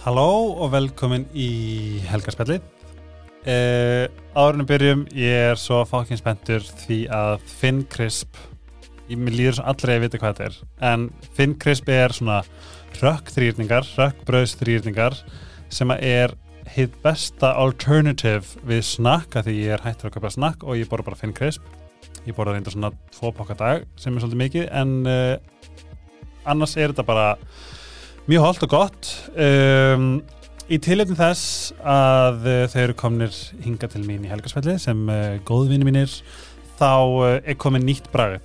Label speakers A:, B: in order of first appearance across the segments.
A: Halló og velkomin í Helgarspjallið. Uh, árunum byrjum, ég er svo fákinn spenntur því að Finn Crisp, ég líður svo allra að vita hvað þetta er, en Finn Crisp er svona rökkþrýrningar, rökkbröðsþrýrningar sem að er hitt besta alternative við snakka því ég er hættur að köpa snakk og ég borða bara Finn Crisp. Ég borða reynda svona tvo pakka dag sem er svolítið mikið en uh, annars er þetta bara mjög holdt og gott. Um, í tilhefni þess að uh, þau eru komnir hinga til mín í helgarsfelli sem uh, góðvinni mínir þá uh, er komið nýtt bragð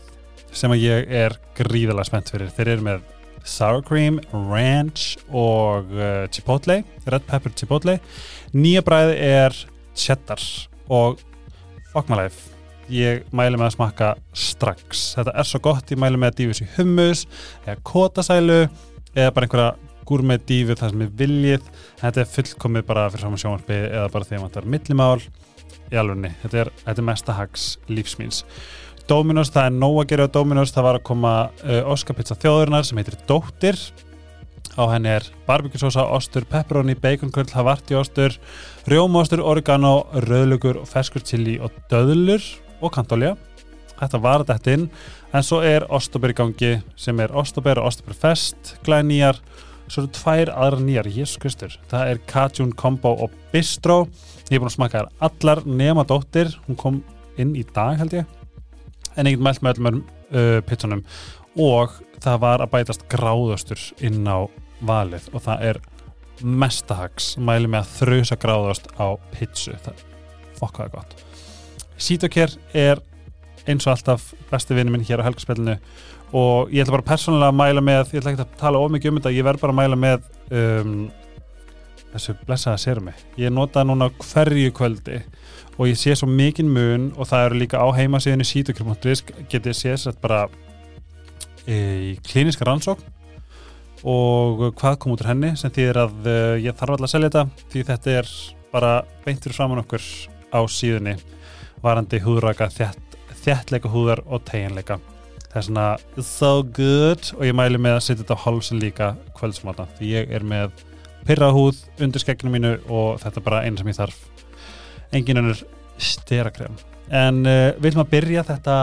A: sem að ég er gríðalega spennt fyrir. Þeir eru með sour cream, ranch og uh, chipotle red pepper chipotle. Nýja bragð er cheddar og fuck my life ég mæli með að smakka strax. Þetta er svo gott, ég mæli með að dýfis í hummus eða kótasælu eða bara einhverja gúrmið dífu það sem er viljið, þetta er fullkomið bara fyrir saman sjónvarpi eða bara að þetta er millimál í alvegni, þetta er, þetta er mesta hags lífsmýns Dominos, það er nóg að gera á Dominos, það var að koma uh, Oscar-pizza þjóðurinnar sem heitir Dóttir. Á henni er barbekjusósa, ostur, pepperoni, baconkvöld, havarti ostur rjómaostur, oregano, rauðlugur ferskur chili og döðlur og kantolja þetta var þetta inn en svo er Ostober í gangi sem er Ostober og Ostober Fest glæði nýjar, svo eru tvær aðra nýjar. Jésus Kristur, það er Cajun Combo og Bistro, ég er búin að smaka þær allar nema dóttir, hún kom inn í dag held ég. En get mælt með öllum uh, pizzunum. Og það var að bætast gráðastur inn á valið. Og það er mestahags, mæli með að þrjusa gráðast á pizzu, það fokkaði gott. Sítokер er eins og alltaf besti vinnu minn hér á helgarspillinu og ég ætla bara persónulega að mæla með ég ætla ekki að tala ómikið um þetta, ég verð bara að mæla með um, þessu blessaða sérumi ég nota núna hverju kvöldi og ég sé svo mikinn mun og það eru líka á heimasíðinu sítokur.is getið séð sér bara í klíniska rannsókn og hvað kom út úr henni sem þýðir að uh, ég þarf alltaf að selja þetta því þetta er bara beintur framann okkur á síðunni varandi húðraka þjætt, þjættleika húðar og teginleika. Það er svona so good. Og ég mæli með að setja þetta á hálsin líka kvöldsmáta því ég er með pyrrahúð undir skegginu mínu og þetta er bara einn sem ég þarf. Engin önnur sterakrem. En uh, við viljum að byrja þetta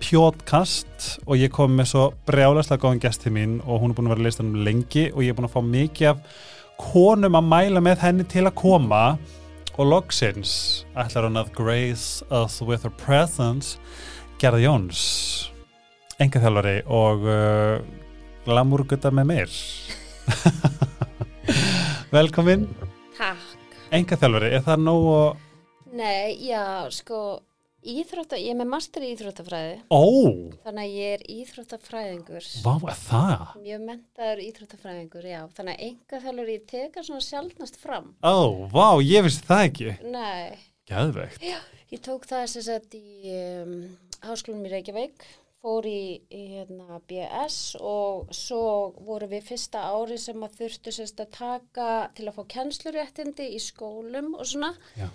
A: pjótkast og ég kom með svo brjálæslega góðan gest til mín og hún er búin að vera að lista um lengi og ég er búin að fá mikið af konum að mæla með henni til að koma. og loksins ætlar hún að grace us with her presence Gerða Jóns engaþjálfari og uh, glamurgutta með mér velkomin
B: Takk.
A: engaþjálfari, er það nóg og
B: Nei, já, sko, íþrótta, ég er með master í íþróttafræði,
A: ó,
B: þannig að ég er íþróttafræðingur.
A: vá, það
B: Mjög mentaður íþróttafræðingur, já. Þannig að enga þjálfur ég teka svona sjálfnast fram.
A: ó, vá, ég vissi það ekki
B: Nei,
A: Gæðvegt
B: ég tók það sem sagt í um, háskólum í Reykjavík, fór í, í hérna, BS og svo voru við fyrsta ári sem að þurftu sérst að taka til að fá kennsluréttindi í skólum og svona.
A: Já.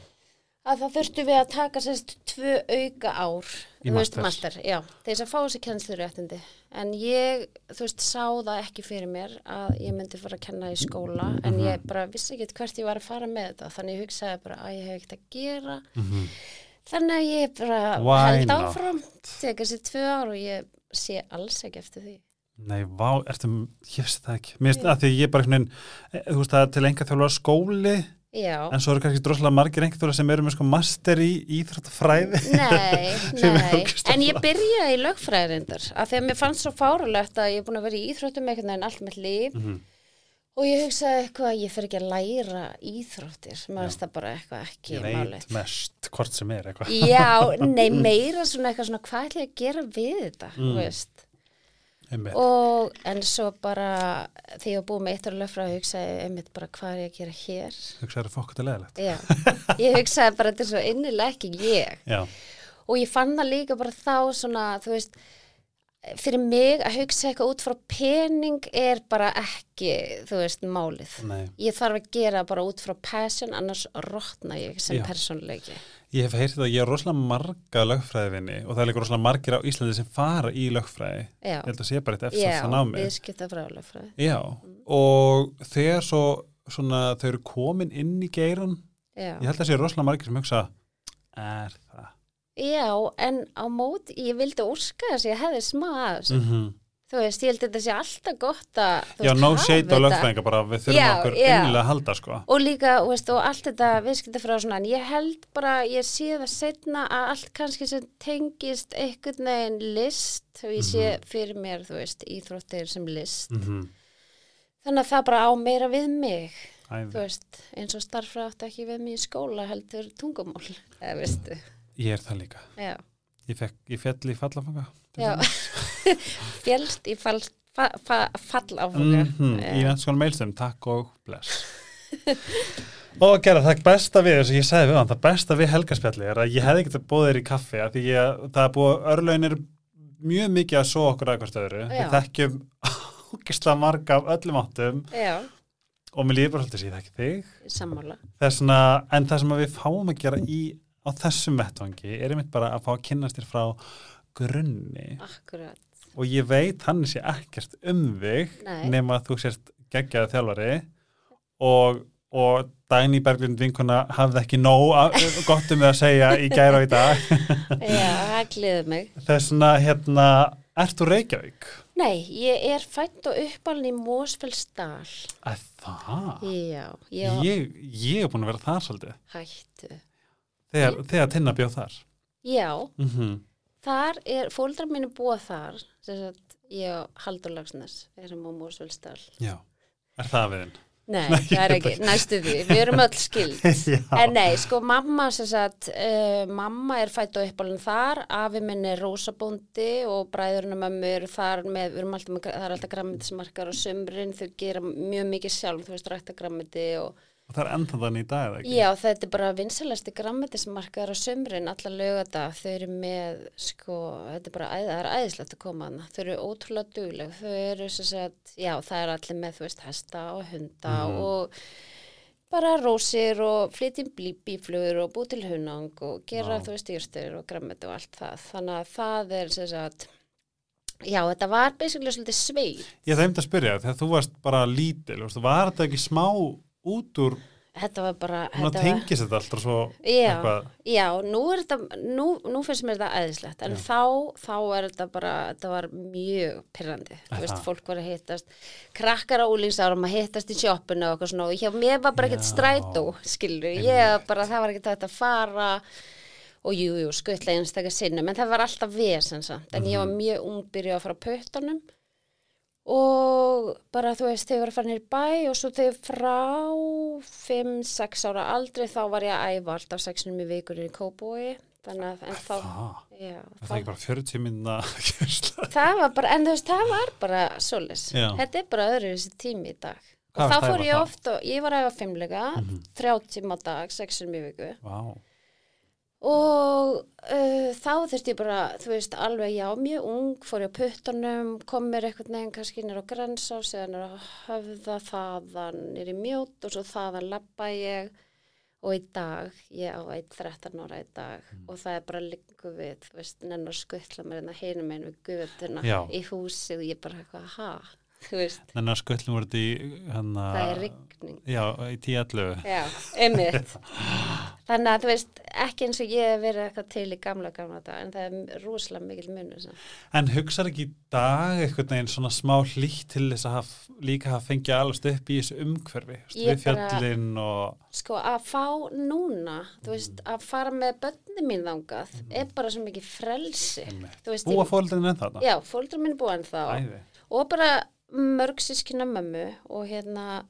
B: Að það þurftu við að taka sérst tvö auka ár
A: Í
B: veist,
A: master.
B: já, þess að fá þessi kennsluréttindi en ég, þú veist, sá það ekki fyrir mér að ég myndi fara að kenna í skóla en
A: Mhm.
B: ég bara vissi ekkert hvert ég var að fara með þetta þannig ég hugsaði bara að ég hef ekkert að gera
A: Mhm.
B: þannig að ég bara
A: Why
B: held
A: not?
B: áfram teka þessi tvö ár og ég sé alls ekki eftir því
A: Nei, vá, ertu, ég vissi það ekki Mér finnst að því ég bara eh, þú veist það er til enga þjálfara skóli
B: já,
A: en svo eru kannski droslega margir þjálfara sem eru með sko master í íþróttafræði
B: Nei,
A: er
B: nei, en ég byrjaði í lögfræðirindar af því að mér fannst svo fárulegt að ég er búin að vera í íþróttum einhvern veginn allt með líf
A: Mhm.
B: og ég hugsaði eitthvað að ég fer ekki að læra íþróttir, maður veist það bara eitthvað ekki
A: Ég veit
B: málið.
A: mest hvort sem er eitthvað
B: Já, nei, meira svona eitthvað svona hvað ætla ég að gera við þetta,
A: Mm.
B: veist. Og en svo bara ég var búið með eitt ára lögfræði hugsaði einmitt bara hvað er ég að gera hér?
A: Hugsaður fokk þetta leðilegt
B: Já, ég hugsaði bara þetta er svo innilega ekki ég.
A: Já,
B: og ég fann það líka bara þá svona, þú veist fyrir mig að hugsa eitthvað út frá pening er bara ekki þú veist, málið.
A: Nei.
B: Ég þarf að gera bara út frá passion annars rotna ég sem
A: Já.
B: persónleiki
A: Ég hef heyrt það, ég er rosalega marga lögfræðivinni og það er líka rosalega margir á Íslandi sem fara í lögfræði.
B: Já,
A: Ég held að sé bara eitt
B: já
A: eftir það námi
B: viðskipta frálega fræði
A: Já, og þegar svo svona þau eru komin inn í geiran
B: já.
A: ég held að sé rosalega margir sem hugsa er það?
B: Já, en á mót, ég vildi úrska þess að ég hefði smá að þessu.
A: mm
B: Þú veist, ég held að þetta sé alltaf gott að, þú
A: já,
B: veist,
A: no shade á lögfræðinga bara við þurfum
B: Já,
A: okkur
B: já.
A: innilega að halda sko
B: Og líka, þú veist, og allt þetta viðskipta frá svona, en ég held bara, ég sé það setna að allt kannski sem tengist einhvern veginn list, og ég sé
A: Mhm.
B: fyrir mér, þú veist, íþróttir sem list.
A: mm
B: Þannig að það bara á meira við mig, þú
A: Æði.
B: veist, eins og starffræð átti ekki við mig í skóla heldur tungumál, eða veistu,
A: ég er það líka
B: já.
A: Ég, fekk, ég fjall í fallafanga
B: Já, fjælst í fall, fa, fa, fall áfuga.
A: mm í nættskóla meilstum, takk og bless. Og gera það besta við þess að ég sagði við hann, það besta við helgaspjalli er að ég hefði ekkert bóðið þér í kaffi af því ég, það er búið, örlögin er mjög mikið að svo okkur að hvert öðru. Við þekkjum ógislega marga af öllum áttum.
B: Já,
A: og mér líður bara svolítið að ég þekki þig.
B: Sammála.
A: En það sem að við fáum að gera í, á þessum vettvangi er einmitt bara að fá að kynnast þér frá grunni
B: Akkurat.
A: og ég veit hann sé ekkert um þig
B: Nei.
A: nema að þú sérst geggjaði þjálfari og, og Dagný Berglind vinkuna hafði ekki nóg gott um við að segja í gæra og í dag
B: Já, það gleður mig.
A: þessna hérna Ert þú Reykjavík?
B: Nei, ég er fætt og uppalinn í Mósfellsdal.
A: Að það?
B: Já, ég
A: Ég, ég er búin að vera þar svolítið
B: hættu.
A: Þegar, þegar Tinna bjóð þar
B: Já,
A: mm -hmm.
B: þar er, fóldrar mínu búa þar, sem sagt, ég Haldur Lagsnes erum á Mósfellsdal.
A: Já, er það viðinn?
B: Nei,
A: Nei,
B: það er ekki, næstu því, við erum öll skild. En nei, sko mamma sem sagt, uh, mamma er fætt og uppalinn þar, afi minn er rósabóndi og bræðurinn og mömmu eru þar með, við erum alltaf með, það er alltaf grammetismarkar og sömrin, þau gera mjög mikið sjálf, þú veist, rækta grammeti og
A: og það er enda þannig í dag eða ekki?
B: já, þetta er bara vinsalasti grammetismarkar á sömrin, alla lögata, þau eru með, sko, þetta er bara, æð, er æðislegt að koma hana, þau eru ótrúlega dugleg, þau eru sem sagt, já, það er allir með, þú veist, hesta og hunda
A: Mhm.
B: og bara rósir og flytjum bíflugur og búið til hunang og gera,
A: Vá.
B: þú veist, styrstur og grammeti og allt það. Þannig að það er, sem sagt, já, þetta var basically svolítið sveit.
A: Ég það heimt að spyrja, þegar þú varst bara lítil, var þetta ekki smá út úr,
B: Þetta var bara, þetta var,
A: tengist þetta alltaf svo
B: já,
A: eitthvað,
B: já, nú er þetta, nú, nú finnst mér þetta æðislegt, en
A: Já.
B: þá, þá er þetta bara, þetta var mjög pyrrandi,
A: Er
B: þú veist, fólk var að hittast, krakkar á úlingsárum að hittast í sjoppinu og eitthvað svona, og hjá mér var bara ekkert strætó, skilur, ég bara, það var ekkert að fara, og jú, jú, skuttlega einstakar sinnum, en það var alltaf vesen samt, en ég var
A: Mhm.
B: mjög ung byrjuð að fara á puttunum og bara þú veist, þau var að fara nýr bæ og svo þau frá 5-6 ára aldrei þá var ég að æfa alltaf 6 í vikunni í Kóbói, þannig að en þá,
A: það,
B: já,
A: er það ekki bara 40 minna
B: það var bara, en þú veist, það var bara solis, þetta er bara öðru þessi tími í dag. Og þá fór ég
A: þá?
B: oft og ég var að æfa fimmleika,
A: Mhm.
B: 30 tíma á dag, 6 í viku.
A: Vá,
B: og uh, þá þurfti ég bara, þú veist, alveg já, mjög ung, fór ég á puttunum, kom mér eitthvað neginn kannski nýr á grensás eða nýr á höfða þaðan nýr í mjót og svo þaðan labba ég og í dag, ég á eitt 13 ára í dag
A: Mm.
B: og það er bara líku við, þú veist, nennar skuttla mér en það heinum einn við guðutuna
A: Já.
B: í húsið og ég bara eitthvað, ha,
A: en að sköllum voru þetta í
B: það er rigning.
A: Já, í 10-11
B: Já, einmitt. Þannig að þú veist, ekki eins og ég hef verið eitthvað til í gamla gamla dag, en það er rosalega mikil samt.
A: En hugsar ekki í dag eitthvað neginn svona smá hlýtt til þess að haf, líka hafa fengið alveg upp í þessu umhverfi, við fjöllin og
B: Sko, að fá núna, veist, að fara með börni mín þangað, er bara svo mikið frelsi. Veist,
A: búa fóldin enn þarna.
B: já, mín er búin þá. Og bara mörg sískina mömmu og hérna,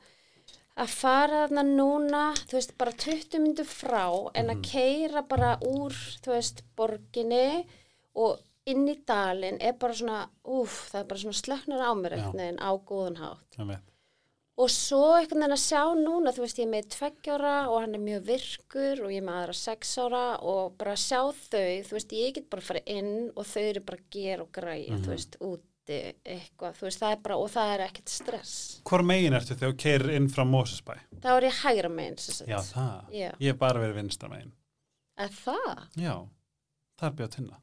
B: að fara þarna núna, þú veist, bara 20 myndu frá en að keira bara úr, þú veist, borginni og inn í dalinn er bara svona, úf, það er bara svona slöknar á mér veginn á góðan hátt.
A: Einmitt.
B: Og svo einhvern veginn að sjá núna, þú veist, ég er með tveggjára og hann er mjög virkur og ég er með aðra sex ára og bara sjá þau, þú veist, ég get bara að fara inn og þau eru bara að gera og græja,
A: Mhm.
B: þú veist, úti eitthvað, þú veist, það er bara, og það er ekkert stress.
A: Hvor megin ertu þegar þú keirir inn frá Mósesbæ?
B: þá er ég hægra megin sem sagt.
A: Já, það.
B: Já.
A: Ég hef bara verið vinstra megin.
B: Er það?
A: Já, það er bjóð tinna.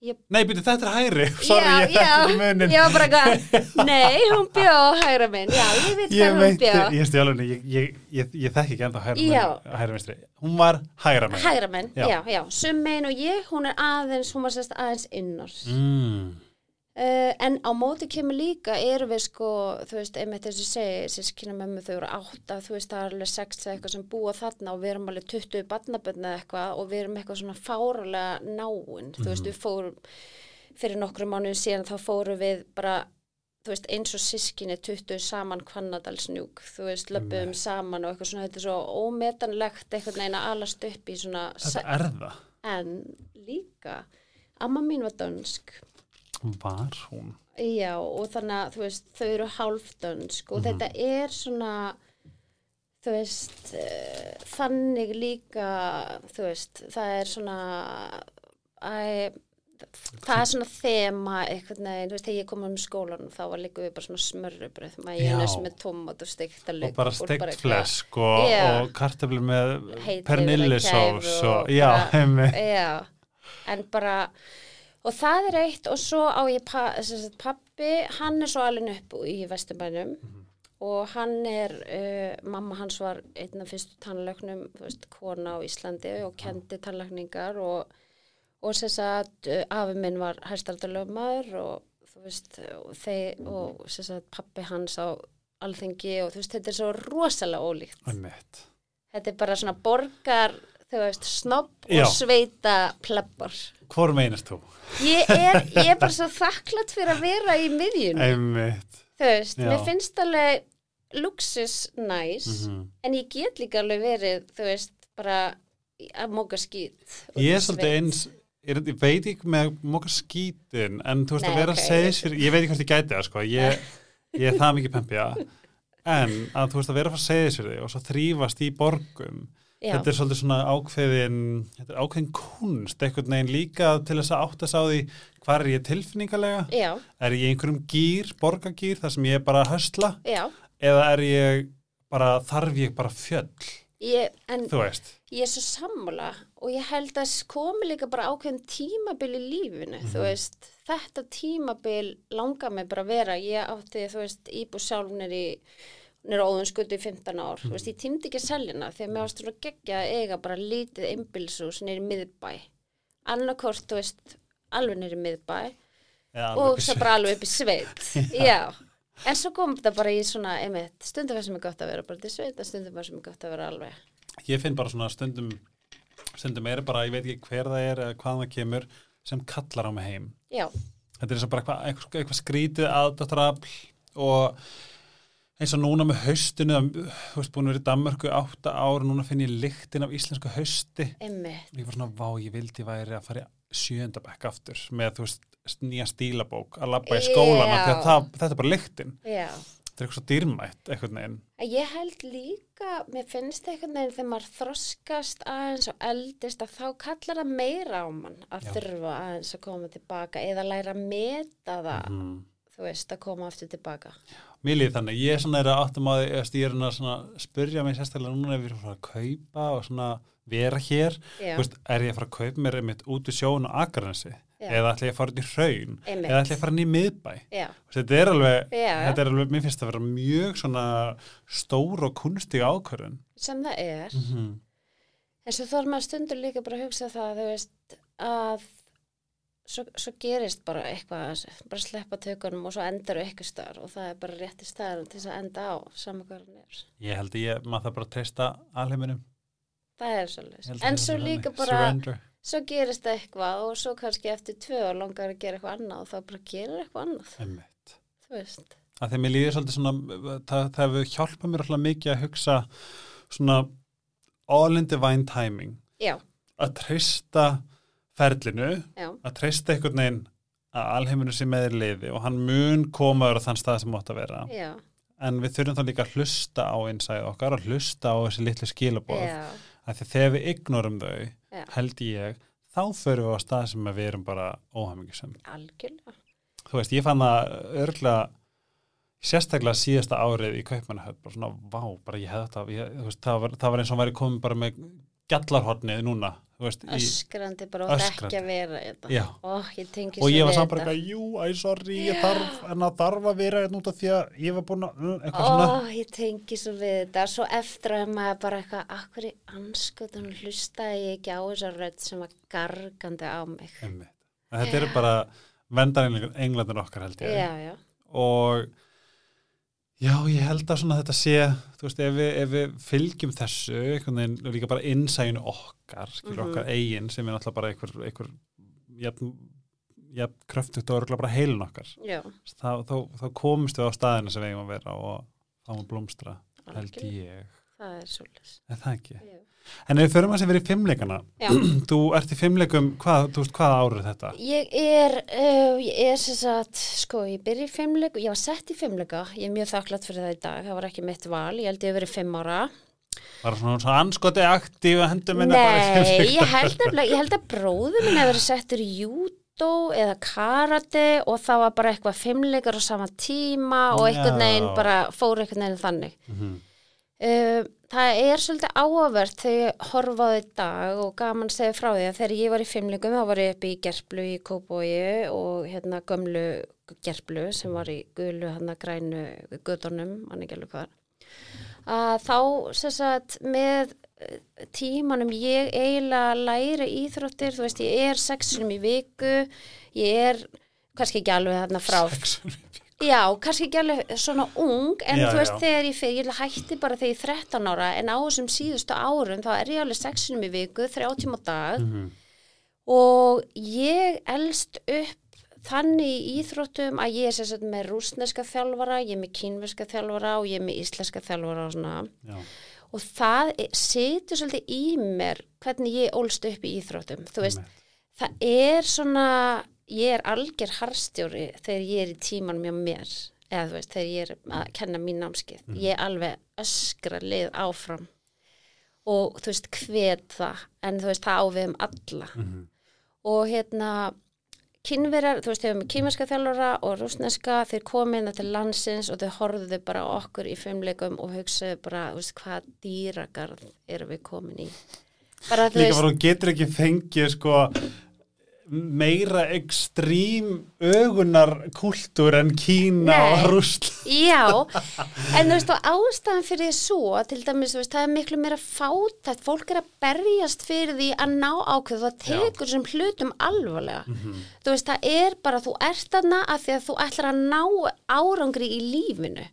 B: Ég-
A: Nei, byrju, þetta er hægri Sorry,
B: já,
A: ég þekki ekki
B: já,
A: munin
B: var bara eitthvað, nei, hún bjó á hægra minn, já, ég veit hvað hún
A: veit,
B: bjó.
A: ég stjálunni, ég, ég, ég, ég þekki ekki enda hægra,
B: Já.
A: vinstri Hún var hægra menn
B: Hægra minn,
A: Já.
B: já, já, summein og ég, hún er aðeins, hún var sérst aðeins innars.
A: mm.
B: Uh, en á móti kemur líka eru við sko, þú veist, einmitt þess að segja sískina mömmu þau eru átta þú veist, það er alveg sex eða eitthvað sem búa þarna og við erum alveg 20 barnabönni eða eitthvað og við erum eitthvað svona fárulega náin. Þú veist, við fórum fyrir nokkru mánuðin síðan þá fórum við bara þú veist, eins og sískinni 20 saman kvannadalsnjúk, þú veist, löpum saman og eitthvað svona, þetta er svo ómetanlegt eitthvað neina alast upp í svona
A: Þetta er það?
B: En líka amma mín var dönsk
A: Var hún?
B: Já, og þannig að þú veist, þau eru hálfdönsk og þetta er svona, þú veist, uh, þannig líka, þú veist, það er svona, æ, það er svona þema eitthvað neginn, þú veist, þegar ég kom um skólan þá var líka við bara svona smörrubröð, majónes
A: Já.
B: með tómat og steikta
A: og bara steikt flesk og, og kartöflur með pernillisós já, heimi
B: Já, en bara og það er eitt og svo á ég pa, sagt, pappi, hann er svo alveg upp í Vesturbænum. Og hann er, uh, mamma hans var einn af fyrstu veist, kona á Íslandi og kendi tannlækningar. Og, og sem sagt, uh, afi minn var hæstaldalöfmaður og þú veist, og, þeir, og sem sagt, pappi hans á alþengi og þú veist, þetta er svo rosalega ólíkt. Þetta er bara svona borgar, þú veist,
A: Já.
B: og sveita plebbar.
A: Hvor meinast þú?
B: Ég er, ég er bara svo þakklátt fyrir að vera í miðjunni.
A: Einmitt.
B: Þú veist,
A: Já.
B: mér finnst alveg luxus næs,
A: Mhm.
B: en ég get líka alveg verið, þú veist, bara að móka skýt.
A: Ég er svolítið eins, ég, veit ekki með moka skítin, en þú veist
B: Nei,
A: að vera
B: ok,
A: að segja sér, ég veit ekki hvort ég gæti það, sko, ég, ég er það mikið pempja, en að þú veist að vera að fara að segja sér þig og svo þrýfast í borgum,
B: Já,
A: þetta er svolítið svona ákveðin, þetta er ákveðin kunst, einhvern veginn líka til þess að átta sá því hvað er ég tilfinningalega,
B: já,
A: er ég einhverjum gýr, borgagýr, þar sem ég er bara að hösla,
B: já.
A: eða er ég bara, þarf ég bara fjöll,
B: Ég, en
A: þú veist,
B: ég er svo sammála og ég held að komi líka bara ákveðin tímabil í lífinu,
A: Mhm.
B: þú veist, þetta tímabil langar mig bara að vera, ég átti, þú veist, íbú sjálfnir í nýra óðunskutu í 15 ár, þú veist, ég tímdi ekki að selja hana því að mér varst að gegja eiga bara lítið einbilsús nýri miðbæ, annarkort, þú veist, alveg nýri miðbæ
A: eða
B: og svo bara alveg upp í sveit, já. En svo kom þetta bara í svona, einmitt, stundum það sem er gott að vera bara til sveit, stundum það sem er gott að vera alveg.
A: ég finn bara svona stundum stundum er bara, ég veit ekki hver það er eða hvað það kemur sem kallar á mig heim.
B: Já,
A: þetta er eins og bara eitthvað, eitthvað skrítið aðdáttarafl og eins og núna með haustinu þú veist búin að vera í Danmörku átta ár núna finn ég lyktin af íslensku hausti
B: einmitt.
A: ég var svona, vá, ég vildi væri að fara sjöndabæk aftur með, þú veist, nýja stílabók að labba í skólan
B: Já.
A: þetta er bara lyktin
B: Já,
A: þetta er eitthvað svo dýrmætt, einhvern veginn
B: En ég held líka, mér finnst einhvern veginn þegar maður þroskast aðeins og eldist að þá kallar það meira á mann að
A: Já.
B: þurfa aðeins að koma tilbaka eða læra að meta það,
A: mm.
B: þú veist, að koma aftur tilbaka.
A: Mér líði þannig, ég er svona að áttum að er að spyrja mig sérstaklega núna ef ég er að fara að kaupa og svona vera hér, veist, er ég að fara að kaupa mér einmitt út í sjón og Akranesi
B: Já.
A: eða ætla ég að fara út í hraun
B: Einmitt.
A: eða ætla ég að fara inn í miðbæ þetta er alveg,
B: Já.
A: þetta er alveg mér finnst það að vera mjög svona stór og kunstig ákvörðun
B: sem það er.
A: mm -hmm.
B: En svo þarf maður stundur líka bara að hugsa það, þú veist, að svo, svo gerist bara eitthvað, bara sleppa tökunum og svo endar eitthvað star og það er bara rétti staðar til þess að enda á hann er.
A: Ég held að ég, maður það bara treysta alheiminum
B: Það er svolítið. En svo líka bara,
A: Surrender
B: svo gerist eitthvað og svo kannski eftir tvö og langar að gera eitthvað annað og þá bara gerir eitthvað annað,
A: Einmitt.
B: þú veist.
A: að þegar mér líður svolítið svona það, það hefur hjálpað mér alltaf mikið að hugsa svona all in divine timing
B: Já,
A: að treysta ferlinu
B: já,
A: að treysta einhvern veginn að alheiminu sé með í liði og hann mun koma á þann stað sem átt að vera.
B: Já,
A: en við þurfum þá líka að hlusta á einsæði okkar og hlusta á þessi litlu skilabóð að því þegar við ignorum þau held ég, þá förum við á stað sem að við erum bara óhamingisum
B: algjörlega.
A: þú veist, ég fann það örglega sérstaklega síðasta árið í Kaupmannahöfn, bara svona, vá, bara ég hefði þetta það, var, það var eins og væri komin bara með gjallarhornið núna, veist,
B: öskrandi bara og
A: Öskrandi.
B: ekki að vera þetta
A: já,
B: Ó, ég tengi
A: og
B: svo
A: ég var
B: við
A: samt bara
B: þetta.
A: eitthvað, jú, æ, sorry, ég þarf, en það þarf að vera hérna út af því að ég var búin að, uh, eitthvað
B: Ó,
A: svona,
B: ég tengi svo við þetta. Svo eftir að maður bara eitthvað akkur í anskotan hlustaði ég ekki á þessa rödd sem var gargandi á mig?
A: Þetta eru bara vendar englandur okkar held ég.
B: já, já,
A: og já, ég held að þetta sé þú veist, ef við, ef við fylgjum þessu veginn, líka bara innsæjunu okkar skilur
B: Mhm.
A: okkar eigin sem er náttúrulega bara einhver, einhver jafn, jafn kröftugt og örgulega bara heilin okkar.
B: Já.
A: Þá, þá, þá komumst við á staðinu sem við eigum að vera og þá blómstra held ég,
B: það er svolítið
A: er það ekki?
B: Já.
A: En ef við förum að sem verið í fimmleikana þú ert í fimmleikum, hvað, þú veist, hvað árið þetta?
B: Ég er, uh, ég er sem sagt, sko, ég byrja í fimmleika, ég var sett í fimmleika, ég er mjög þakklátt fyrir það í dag, það var ekki mitt val, ég held ég hef verið fimm ára.
A: Var svona, svona anskoti aktíf að hendur minna bara í
B: Nei,
A: fimmleika?
B: ég held nefnilega, ég held að bróður minn hefur verið settur í júdó eða karate og það var bara eitthvað fimmleikar á sama tíma og einhvern veginn bara fór einhvern veginn þannig.
A: Mhm.
B: Uh, það er svolítið áhugavert þegar ég horfa á því í dag og gaman að segja frá því að þegar ég var í fimmleikum þá var ég upp í Gerplu í Kópói og hérna gömlu Gerplu sem var í gulu hérna grænu guðdónum, mann ekki alveg hvað að þá sagt með eh, tímanum ég eiginlega læri íþróttir, þú veist ég er sexunum í viku, ég er kannski ekki alveg þarna frá
A: Sexun.
B: Já, kannski ekki alveg svona ung en
A: Já,
B: þú veist
A: já.
B: þegar ég fyrir, ég hætti bara þegar ég er 13 ára en á þessum síðustu árum þá er ég alveg sexinum í viku, þrjá tíma á dag
A: Mhm.
B: og ég elst upp þannig í íþróttum að ég er sagt með rúsneska þjálfara, ég er með kínverska þjálfara og ég er með íslenska þjálfara og svona
A: Já.
B: og það er- situr svolítið í mér hvernig ég ólst upp í íþróttum þú veist, það er svona ég er algjör harstjóri þegar ég er í tímanum hjá mér eða þú veist, þegar ég er að kenna mín námskið ég er alveg öskra lið áfram og þú veist, hvet það en þú veist, það ávið um alla.
A: Mhm.
B: og hérna kynverjar, þú veist, þegar með kýmerska þjálfara og rúsneska, þeir komið inn til landsins og þau horfðu bara okkur í fimmleikum og hugsaðu bara, þú veist, hvað dýragarð erum við komin í? Bara
A: Líka
B: veist,
A: bara hún getur ekki fengið sko meira ekstrím ögunar kultúr en Kína
B: Nei.
A: og Rúsl
B: Já, en þú veist og ástæðan fyrir svo, til dæmis, veist, það er miklu meira fátætt, fólk er að berjast fyrir því að ná ákveð, það tekur sem hlutum alvarlega. Þú veist, það er bara, þú ert þarna að því að þú ætlar að ná árangri í lífinu.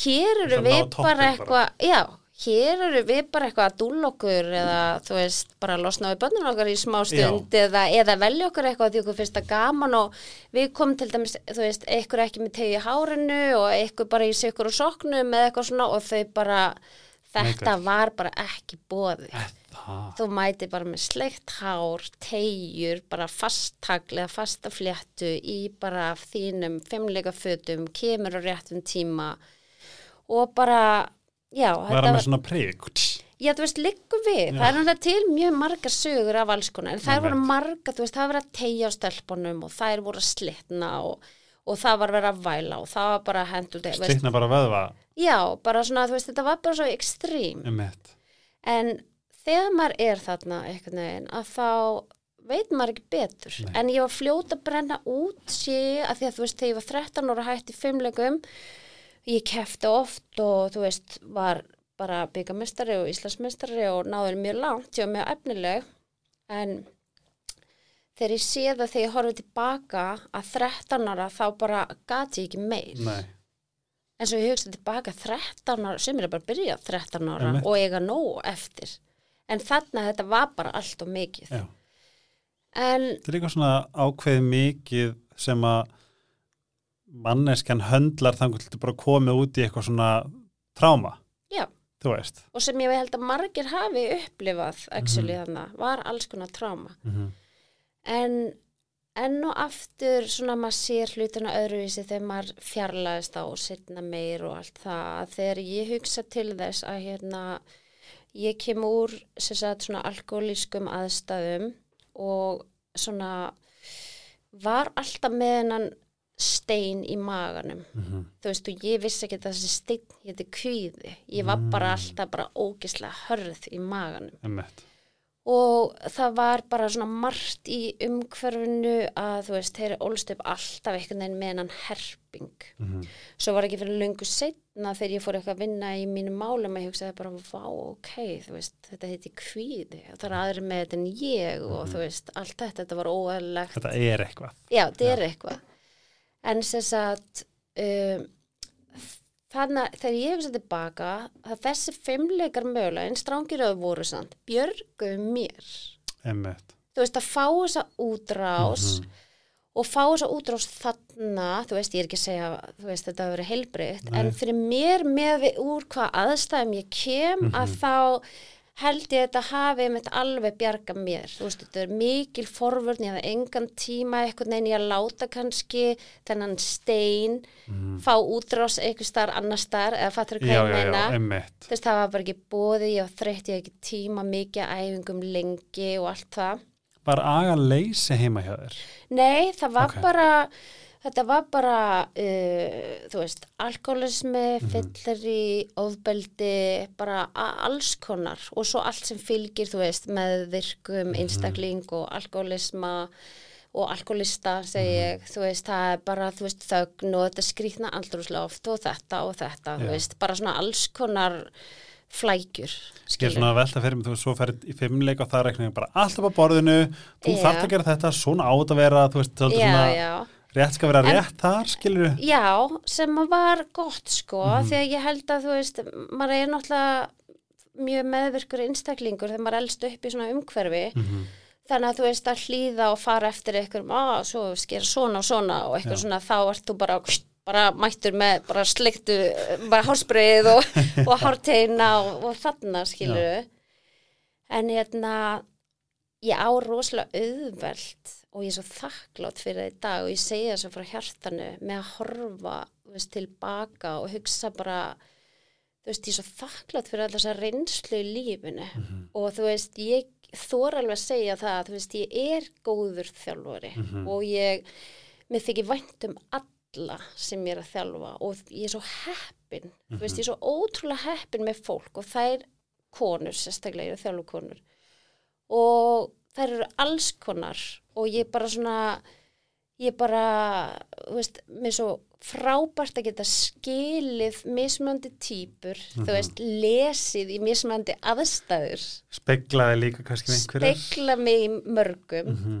B: Hér eru við bara. eitthvað, já, hér eru við bara eitthvað að dúlla okkur eða, þú veist, bara losna við bönnum okkar í smá stund eða, eða velja okkur eitthvað því okkur finnst það gaman og við komum til dæmis, þú veist, eitthvað ekki með tegi í hárinu og eitthvað bara í sikur og soknum eða eitthvað svona og þau bara, þetta
A: Nei,
B: var bara ekki bóði.
A: Það,
B: Þú mæti bara með sleikt hár, tegjur, bara fasttagl eða fasta fléttu í bara þínum fimmleika fötum, kemur á réttum tíma og bara, já,
A: vera með svona prigg
B: já, þú veist, liggur við. Það er náttúrulega til mjög margar sögur af alls konar, en það
A: Ég
B: voru
A: veit.
B: margar, þú veist, það var verið að tegja á stelpunum og þær voru að slitna og, og það var verið að væla og það var bara hendur
A: Slitna bara vöðva
B: já, bara svona, þú veist, þetta var bara svo ekstrím.
A: mitt
B: En þegar maður er þarna einhvern veginn að þá veit maður ekki betur.
A: Nei.
B: En ég var fljót að brenna út sé að því að þú veist þegar ég var 13 ára hætt í fimmlegum ég kefti oft og þú veist var bara byggamestari og íslandsmestari og náður mjög langt, ég var mjög efnileg. En þegar ég sé það þegar ég horfið tilbaka að 13 ára þá bara gati ég ekki meir.
A: Nei,
B: en svo ég hugsa tilbaka 13 ára, sem er bara að byrja 13 ára
A: Einmitt.
B: og eiga nóg eftir. En þarna þetta var bara allt og mikið. En
A: Þetta er líka svona ákveð mikið sem að manneskjan höndlar þannig til bara komið út í eitthvað svona tráma, þú
B: og sem ég held að margir hafi upplifað actually
A: Mhm.
B: þarna, var alls konar tráma
A: mm -hmm.
B: en enn og aftur svona maður sér hlutina öðruvísi þegar maður fjarlæðist á og setna meir og allt það að þegar ég hugsa til þess að hérna ég kem úr sem sagt svona alkoholískum aðstæðum og svona var alltaf með hennan stein í maganum.
A: Mhm.
B: þú veist og ég vissi ekki að þessi stein héti kvíði. Ég var bara alltaf bara ógislega hörð í maganum.
A: Um mitt
B: og það var bara svona margt í umhverfinu að þú veist, þeir ólst upp alltaf einhvern veginn með hennan herping.
A: Mhm.
B: svo var ekki fyrir löngu setna þegar ég fór eitthvað að vinna í mínu málum að ég hugsaði bara, vá, ok, þú veist þetta heiti kvíði, það er aðri með þetta en ég og þú veist, allt þetta þetta var óæðilegt
A: Þetta er eitthvað.
B: Já, þetta er eitthvað. En sem sagt, um, þannig að þegar ég hugsa tilbaka, að þessi fimmleikar mögulega, en strángir auðvitað voru samt, björguðu mér.
A: Einmitt.
B: Þú veist, að fá þessa útrás og fá þessa útrás þarna, þú veist, ég er ekki að segja, veist, þetta hafa verið heilbreytt, en fyrir mér með við úr hvað aðstæðum ég kem, að þá held ég að þetta hafi mitt alveg bjarga mér, þú veist, þetta er mikil forvörn, ég hafði engan tíma eitthvað neina ég að láta kannski þennan stein, fá útrás eitthvað starf annar starf, eða fattur
A: Já,
B: hvað ég meina? þú veist, það var bara ekki bóði, ég var þreytt, ég hafði ekki tíma mikið æfingum lengi og allt það.
A: Var aga leysi heima hjá þér?
B: Nei, það var
A: Ok.
B: bara, þetta var bara, uh, þú veist, alkoholismi,
A: Mhm.
B: fylleri, ofbeldi, bara alls konar og svo allt sem fylgir, þú veist, með virkum, einstakling og alkoholisma og alkoholista, segi
A: Mhm.
B: ég, þú veist, það er bara, þú veist, þögn og þetta skrýtna andrúsloft og þetta og þetta, þú
A: Já.
B: veist, bara svona alls konar flækjur,
A: Ég er svona að velta fyrir mig, þú veist, svo ferð í fimmleik og það eitthvað bara allt upp á borðinu, þú
B: Já.
A: þarft að gera þetta, svona á þetta að vera, þú veist, svolítið
B: Já,
A: svona. Rétt skal vera
B: En-
A: rétt þar, skilur
B: Já, sem var gott sko,
A: Mhm.
B: því að ég held að þú veist, maður er náttúrulega mjög meðvirkur einstaklingur þegar maður elst upp í svona umhverfi
A: Mhm.
B: þannig að þú veist að hlýða og fara eftir eitthvað, að svo skera svona og svona og eitthvað
A: Já.
B: svona, þá ert þú bara bara mættur með, bara sleiktu bara hársbreið og, og hárteina og, og þarna skilur en hérna ég á rosalega auðvelt og ég er svo þakklátt fyrir það í dag og ég það svo frá hjartanu með að horfa veist, tilbaka og hugsa bara þú veist, ég er svo þakklátt fyrir alltaf þessa reynslu í lífinu. Og þú veist, ég þór alveg að segja það, þú veist, ég er góður þjálfari og ég mér þykir vænt um alla sem ég er að þjálfa og ég er svo heppin, þú veist, ég er svo ótrúlega heppin með fólk og þær konur, sérstaklega ég er þjálfukonur og þær eru alls konar og ég bara svona ég bara, þú veist, mér er svo frábært að geta skilið mismunandi típur, þú veist, lesið í mismunandi aðstæður,
A: Speglaði líka kannski einhverjar.
B: spekla mig í mörgum,
A: Mhm.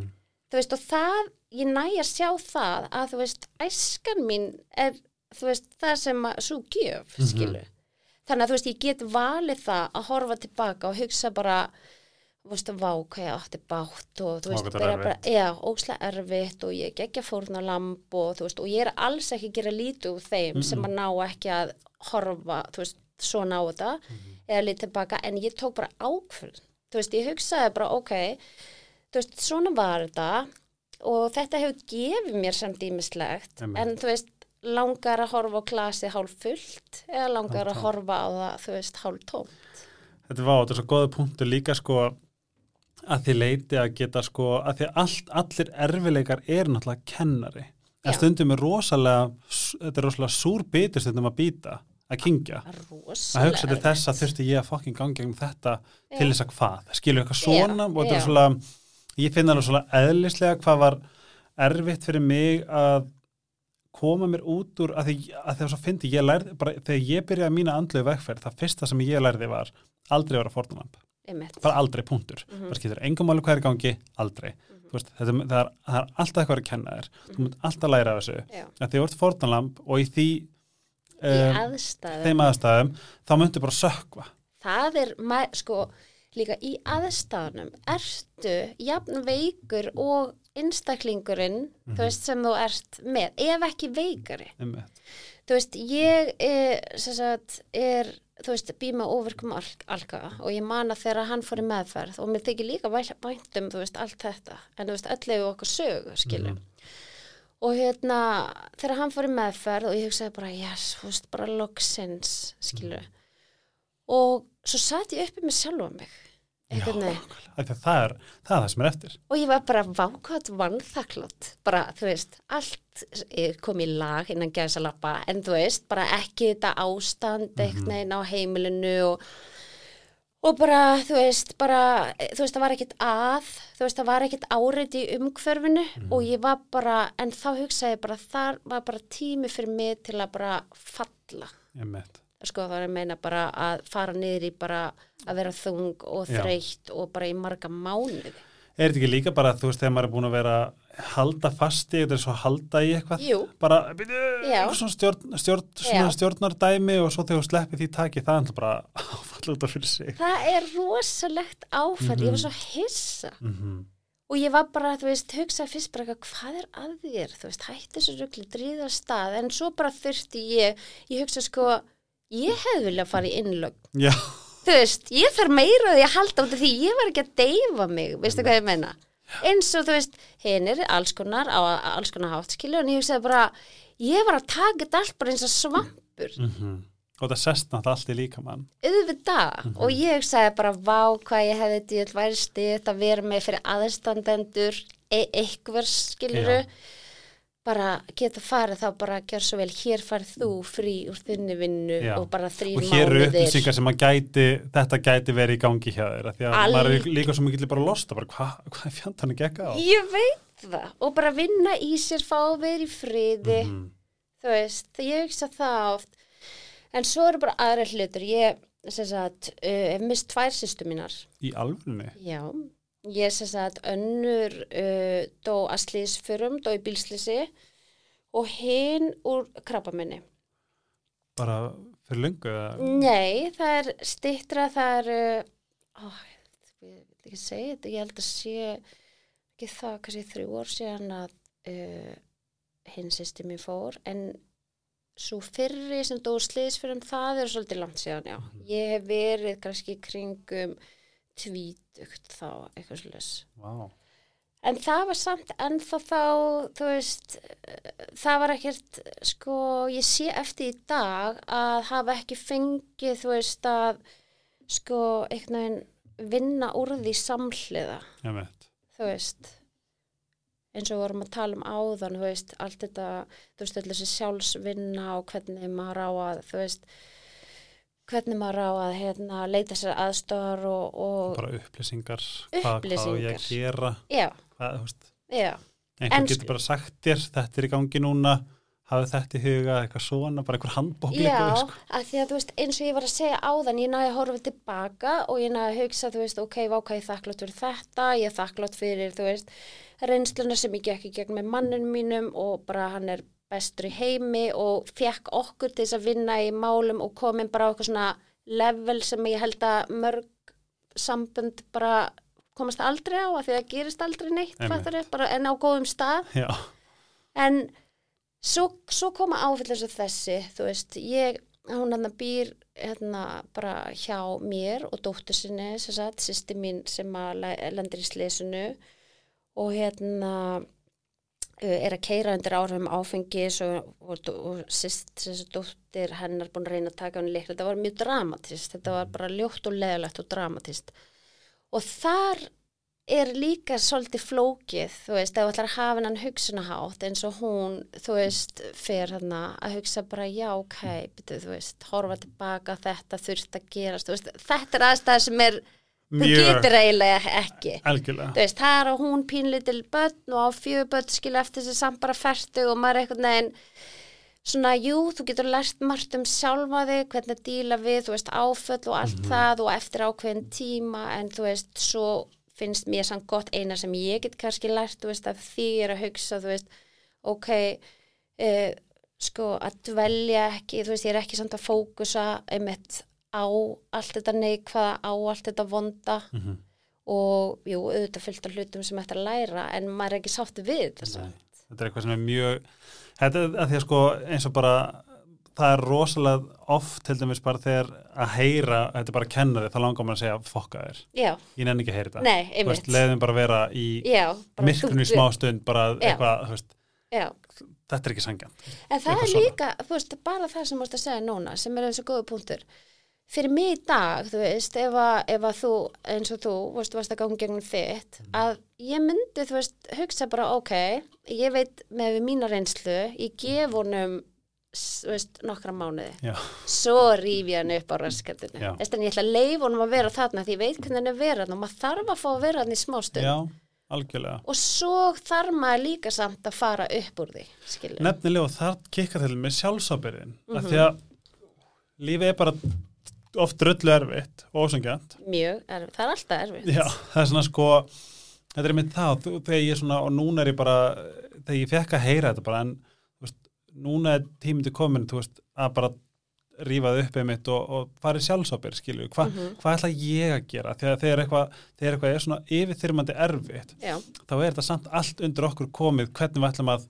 B: þú veist, og það, ég næ að sjá það að, þú veist, æskan mín er, þú veist, það sem að svo gjöf,
A: Mhm.
B: skilu. Þannig að, þú veist, ég get valið það að horfa tilbaka og hugsa bara, þú veist, vá, hvað ég átti bátt og, þú veist, bara, bara, já, óslega erfitt og ég geggja fórna lamb og, þú veist, og ég er alls ekki að gera lítið úr þeim sem að ná ekki að horfa, þú veist, svona á þetta eða lítið tilbaka, en ég tók bara ákvörð, þú veist, ég hugsaði bara, ok, þú veist, svona var þetta og þetta hefur gefið mér samt
A: Einmitt.
B: en þú veist, langar að horfa á glasið hálf fullt eða langar að
A: Hálftómt.
B: horfa á það, þú veist, hálf tóm.
A: Þetta var, þetta er svo góða punktur líka sko að því leiti að geta sko að því allt, allir erfileikar er náttúrulega kennari. En
B: Já.
A: stundum er rosalega, þetta er rosalega súr bitur stundum að býta, að kingja. Að hugsa til þess að þurfti ég að fokkin gangi gegnum þetta til
B: Já.
A: þess að hvað. Skilur eitthvað svona
B: Já,
A: og þetta er
B: já.
A: svona, ég finna alveg svona eðlislega hvað var erfitt fyrir mig að koma mér út úr að því að því að fyndi ég lærði, bara þegar ég byrjaði mína andlu vegferð, það fyrsta sem ég lærði var aldrei vera
B: Einmitt.
A: Bara aldrei punktur.
B: Mhm.
A: bara skiptir engum máli hvað er í gangi, aldrei. Þú veist, þetta, það, er, það er alltaf eitthvað að kenna þér. Þú munt alltaf læra af þessu. Því þú ert fórnalamb og í því
B: Í
A: um,
B: aðstæðum.
A: þeim aðstæðum þá myndu bara sökva
B: það er, sko, líka í aðstæðanum ertu jafn veikur og einstaklingurinn,
A: Mhm.
B: þú veist, sem þú ert með, ef ekki veikari. Þú veist, ég er, sem sagt, er, þú veist, bý með óverkum al alga og ég man að þegar hann fór í meðferð og mér þykir líka væl- vænt um, þú veist, allt þetta, en þú veist, öll hefur okkur sögu, skilur. Og hérna, þegar hann fór í meðferð og ég hugsaði bara, yes, þú veist, bara loksins, skilur. Og svo satt ég uppi með sjálfa mig,
A: að það er, það sem er eftir.
B: Og ég var bara vákvæmt vannþaklott, bara, þú veist, allt kom í lag innan gæsalappa, en þú veist, bara ekki þetta ástand
A: Mhm.
B: einhvern veginn á heimilinu og, og bara, þú veist, bara þú veist, það var ekkit að þú veist, það var ekkit áreiti í umhverfinu og ég var bara, en þá hugsaði ég bara, þar var bara tími fyrir mig til að bara falla.
A: Einmitt.
B: Sko það er að meina bara að fara niður í bara að vera þung og
A: Já.
B: þreytt og bara í marga mánuði
A: Er þetta ekki líka bara, þú veist, þegar maður er búin að vera halda fasti, er svo að halda í eitthvað?
B: Jú.
A: Bara,
B: Já.
A: svona, stjórn, stjórn, svona
B: Já.
A: stjórnardæmi og svo þegar þú sleppið því taki, það er bara að falla út af fyrir sig.
B: það er rosalegt áfært, ég var svo hissa
A: Mm
B: og ég var bara, þú veist, hugsaði fyrst bara hvað er að þér, þú veist, hætti þessu rugli, dríða af stað, en svo bara þurfti ég, ég hugsa sko, ég hefði viljað fara í innlögn,
A: Já,
B: þú veist, ég þarf meira því að halda út af því, ég var ekki að deyfa mig, veistu hvað ég meina, eins og þú veist, hinn er alls konar á alls konar hátt, skilju, en ég hugsaði bara, ég var að taka þetta allt bara eins og svampur,
A: mm og það sest náttúrulega allt í líka mann.
B: auðvitað og ég hugsaði bara vá hvað ég hefði væri stið að vera með fyrir aðstandendur e eitthvað skiluru
A: Já.
B: Bara geta farið þá bara að gera svo vel hér farið þú frí úr þinni vinnu
A: Já.
B: og bara þrír
A: Og hér eru
B: mánuðir
A: upplýsingar sem að gæti, þetta gæti verið í gangi hjá þér, því að
B: Alg-
A: maður er líka svo mikið bara lost, bara hvað hva er fjandarni gekka á?
B: ég veit það og bara vinna í sér fá að vera í friði
A: Mhm.
B: þú veist, ég hugsa það oft en svo eru bara aðra hlutur ég sem sagt, uh, hef mist tvær sýstu mínar
A: Í alvörunni?
B: Já, ég sem sagt önnur uh, dó að slísförum, dó í bílslýsi og hinn úr krabbamenni.
A: Bara fyrir löngu? eða-
B: Nei, það er stittra, það er, uh, ó, ég veit ekki segja þetta, ég held að sé ekki það, kannski þrjú ár síðan að uh, hinn sýsti mér fór, en svo fyrri sem dó slísförum, það er svolítið langt síðan, já. Ég hef verið kannski kringum tvítugt þá, eitthvað svolítið.
A: Vá.
B: En það var samt ennþá þá, þú veist, eh, það var ekkert, sko, ég sé eftir í dag að hafa ekki fengið, þú veist, að, sko, einhvern veginn vinna úr því samhliða,
A: veit.
B: þú veist, eins og við vorum að tala um áðan, þú veist, allt þetta, þú veist, allir þessi sjálfsvinna og hvernig maður á að, þú veist, hvernig maður á að, hérna, leita sér aðstofar og, og,
A: Bara upplýsingar, hvað, hvað á ég að
B: Upplýsingar.
A: gera,
B: já,
A: hvað, einhver getur bara sagt þér, þetta er í gangi núna, hafið þetta í huga, eitthvað svona, bara einhver handbók
B: Já,
A: sko.
B: að því að þú veist, eins og ég var að segja áðan, ég náði að horfa tilbaka og ég náði að hugsa, þú veist, ok, váka ég þakklátt fyrir þetta, ég þakklátt fyrir, þú veist, reynsluna sem ég gekk í gegn með mannin mínum og bara hann er bestur í heimi og fekk okkur til þess að vinna í málum og komin bara á eitthvað svona level sem ég held að mörg sambund bara komast aldrei á að því að gerist aldrei neitt, fattarðu, bara en á góðum stað.
A: Já,
B: en svo, svo koma áfell eins og þessi þú veist, ég, hún hann býr hérna bara hjá mér og dóttur sinni, sagt, sýsti mín sem að le- lendir í slesunu og hérna er að keira undir áhrifum áfengis og, og, og sýst, sagt, dóttir hennar búin að reyna að taka hann leikla, þetta var mjög dramatist, þetta var bara ljótt og leðalegt og dramatist og þar er líka svolítið flókið, þú veist, ef þú ætlar að hafa hennan hugsunahátt eins og hún, þú veist, fer hérna að hugsa bara, já, ok, byrju, þú veist, horfa tilbaka, þetta þurft að gerast, veist, þetta er aðstæða sem er, þú getur eiginlega ekki. veist, það er á hún pínlitil börn og á fjögur börn skilja eftir þessi samt bara fertu og maður er einhvern veginn svona, jú, þú getur lært margt um sjálfa þig, hvernig að díla við, þú veist, áföll og allt það og eftir ákveðin tíma en þú veist, svo finnst mér samt gott eina sem ég get kannski lært, þú veist, að því er að hugsa, þú veist, ok, uh, sko, að dvelja ekki, þú veist, ég er ekki samt að fókusa einmitt á allt þetta neikvæða, á allt þetta vonda
A: Mhm.
B: og jú, auðvitað fullt af hlutum sem ætti að læra en maður er ekki sátti við þess að
A: Þetta er eitthvað sem er mjög, þetta er því að sko eins og bara, það er rosalega oft til dæmis bara þegar að heyra, þetta er bara að kenna þig, þá langar maður að segja fokka þér,
B: já,
A: ég nenni ekki að heyra þetta. leiðum bara að vera í myrkunni
B: þú-
A: smá stund, bara
B: Já.
A: eitthvað, veist, þetta er ekki sangjant.
B: en það er líka, þú veist, bara það sem veist að segja núna, sem er eins og góða punktur fyrir mig í dag, þú veist ef að, ef að þú, eins og þú veist, varst að ganga gegnum þitt,
A: Mm.
B: að ég myndi, þú veist, hugsa bara, ok ég veit með við mína reynslu, ég gef honum þú veist, nokkra mánuði.
A: Já,
B: svo ríf ég hann upp á raskatinu
A: Já.
B: þess að ég ætla að leifa honum að vera þarna því ég veit hvernig hann er vera þarna og maður þarf að fá að vera þarna í smástund
A: já, algjörlega.
B: Og svo þarf maður líka samt að fara upp úr því skilur
A: Nefnilega og það kikkar til með sjálfsábyrðin mm
B: Mhm.
A: því að lífið er bara oft drullu erfitt og ósangjant
B: mjög erfitt, það er alltaf erfitt.
A: Já, það er svona sko þetta er einmitt það, þú- þegar ég svona og núna er ég bara, þegar ég fekk að heyra þetta bara en, veist, núna er tíminn til komin, veist, að bara rífaði upp einmitt og, og farið sjálfsábyrð, skilju, Hva,
B: Mhm.
A: hvað ætla ég að gera? Þegar, þegar, eitthvað, þegar eitthvað er svona yfirþyrmandi erfitt,
B: já,
A: þá er þetta samt allt undir okkur komið, hvernig við ætlum að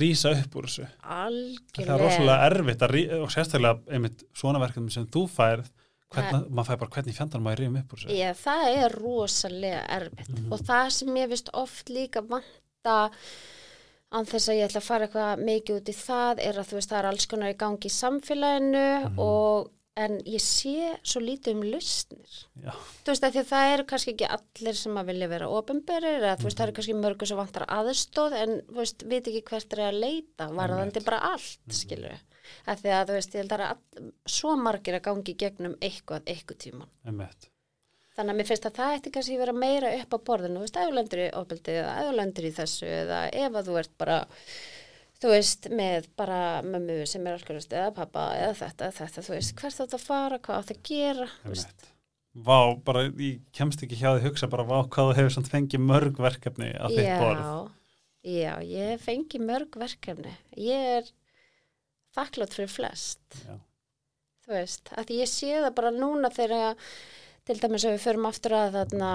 A: rísa upp úr þessu. Það er rosalega erfitt rí, og sérstaklega einmitt svona verkefni sem þú færð, hvernig, maður fær bara hvernig fjandan maður rífum upp úr þessu.
B: Já, það er rosalega erfitt
A: Mhm.
B: og það sem ég vist oft líka vanta án þess að ég ætla að fara eitthvað mikið út í það er að þú veist það er alls konar í gangi í samfélaginu
A: Mhm.
B: og en ég sé svo lítið um lustnir
A: Já.
B: þú veist að því að það eru kannski ekki allir sem að vilja vera ofinberir eða þú veist
A: Mhm.
B: það eru kannski mörgur sem vantar aðstóð en þú veist veit ekki hvert er að leita varðandi bara allt
A: Mhm.
B: skilur að því að þú veist ég held að all, svo margir að gangi gegnum eitthvað eitthvað tíman
A: Einmitt.
B: Þannig að mér finnst að það ætti kannski vera meira upp á borðinu, þú veist, ef þú lendur í ofbeldi eða ef þú lendur í þessu eða ef að þú ert bara, þú veist, með bara mömmu sem er alkoholist eða pappa eða þetta, þetta, þú veist, hvert átt að fara, hvað átt að gera, þú veist.
A: Vá, bara ég kemst ekki hjá því að hugsa bara vá hvað þú hefur samt fengið mörg verkefni á þitt borð.
B: já, ég fengi mörg verkefni. Ég er þakklátt fyrir flest,
A: Já.
B: þú veist, að ég sé það bara núna þegar, til dæmis ef við förum aftur að þarna,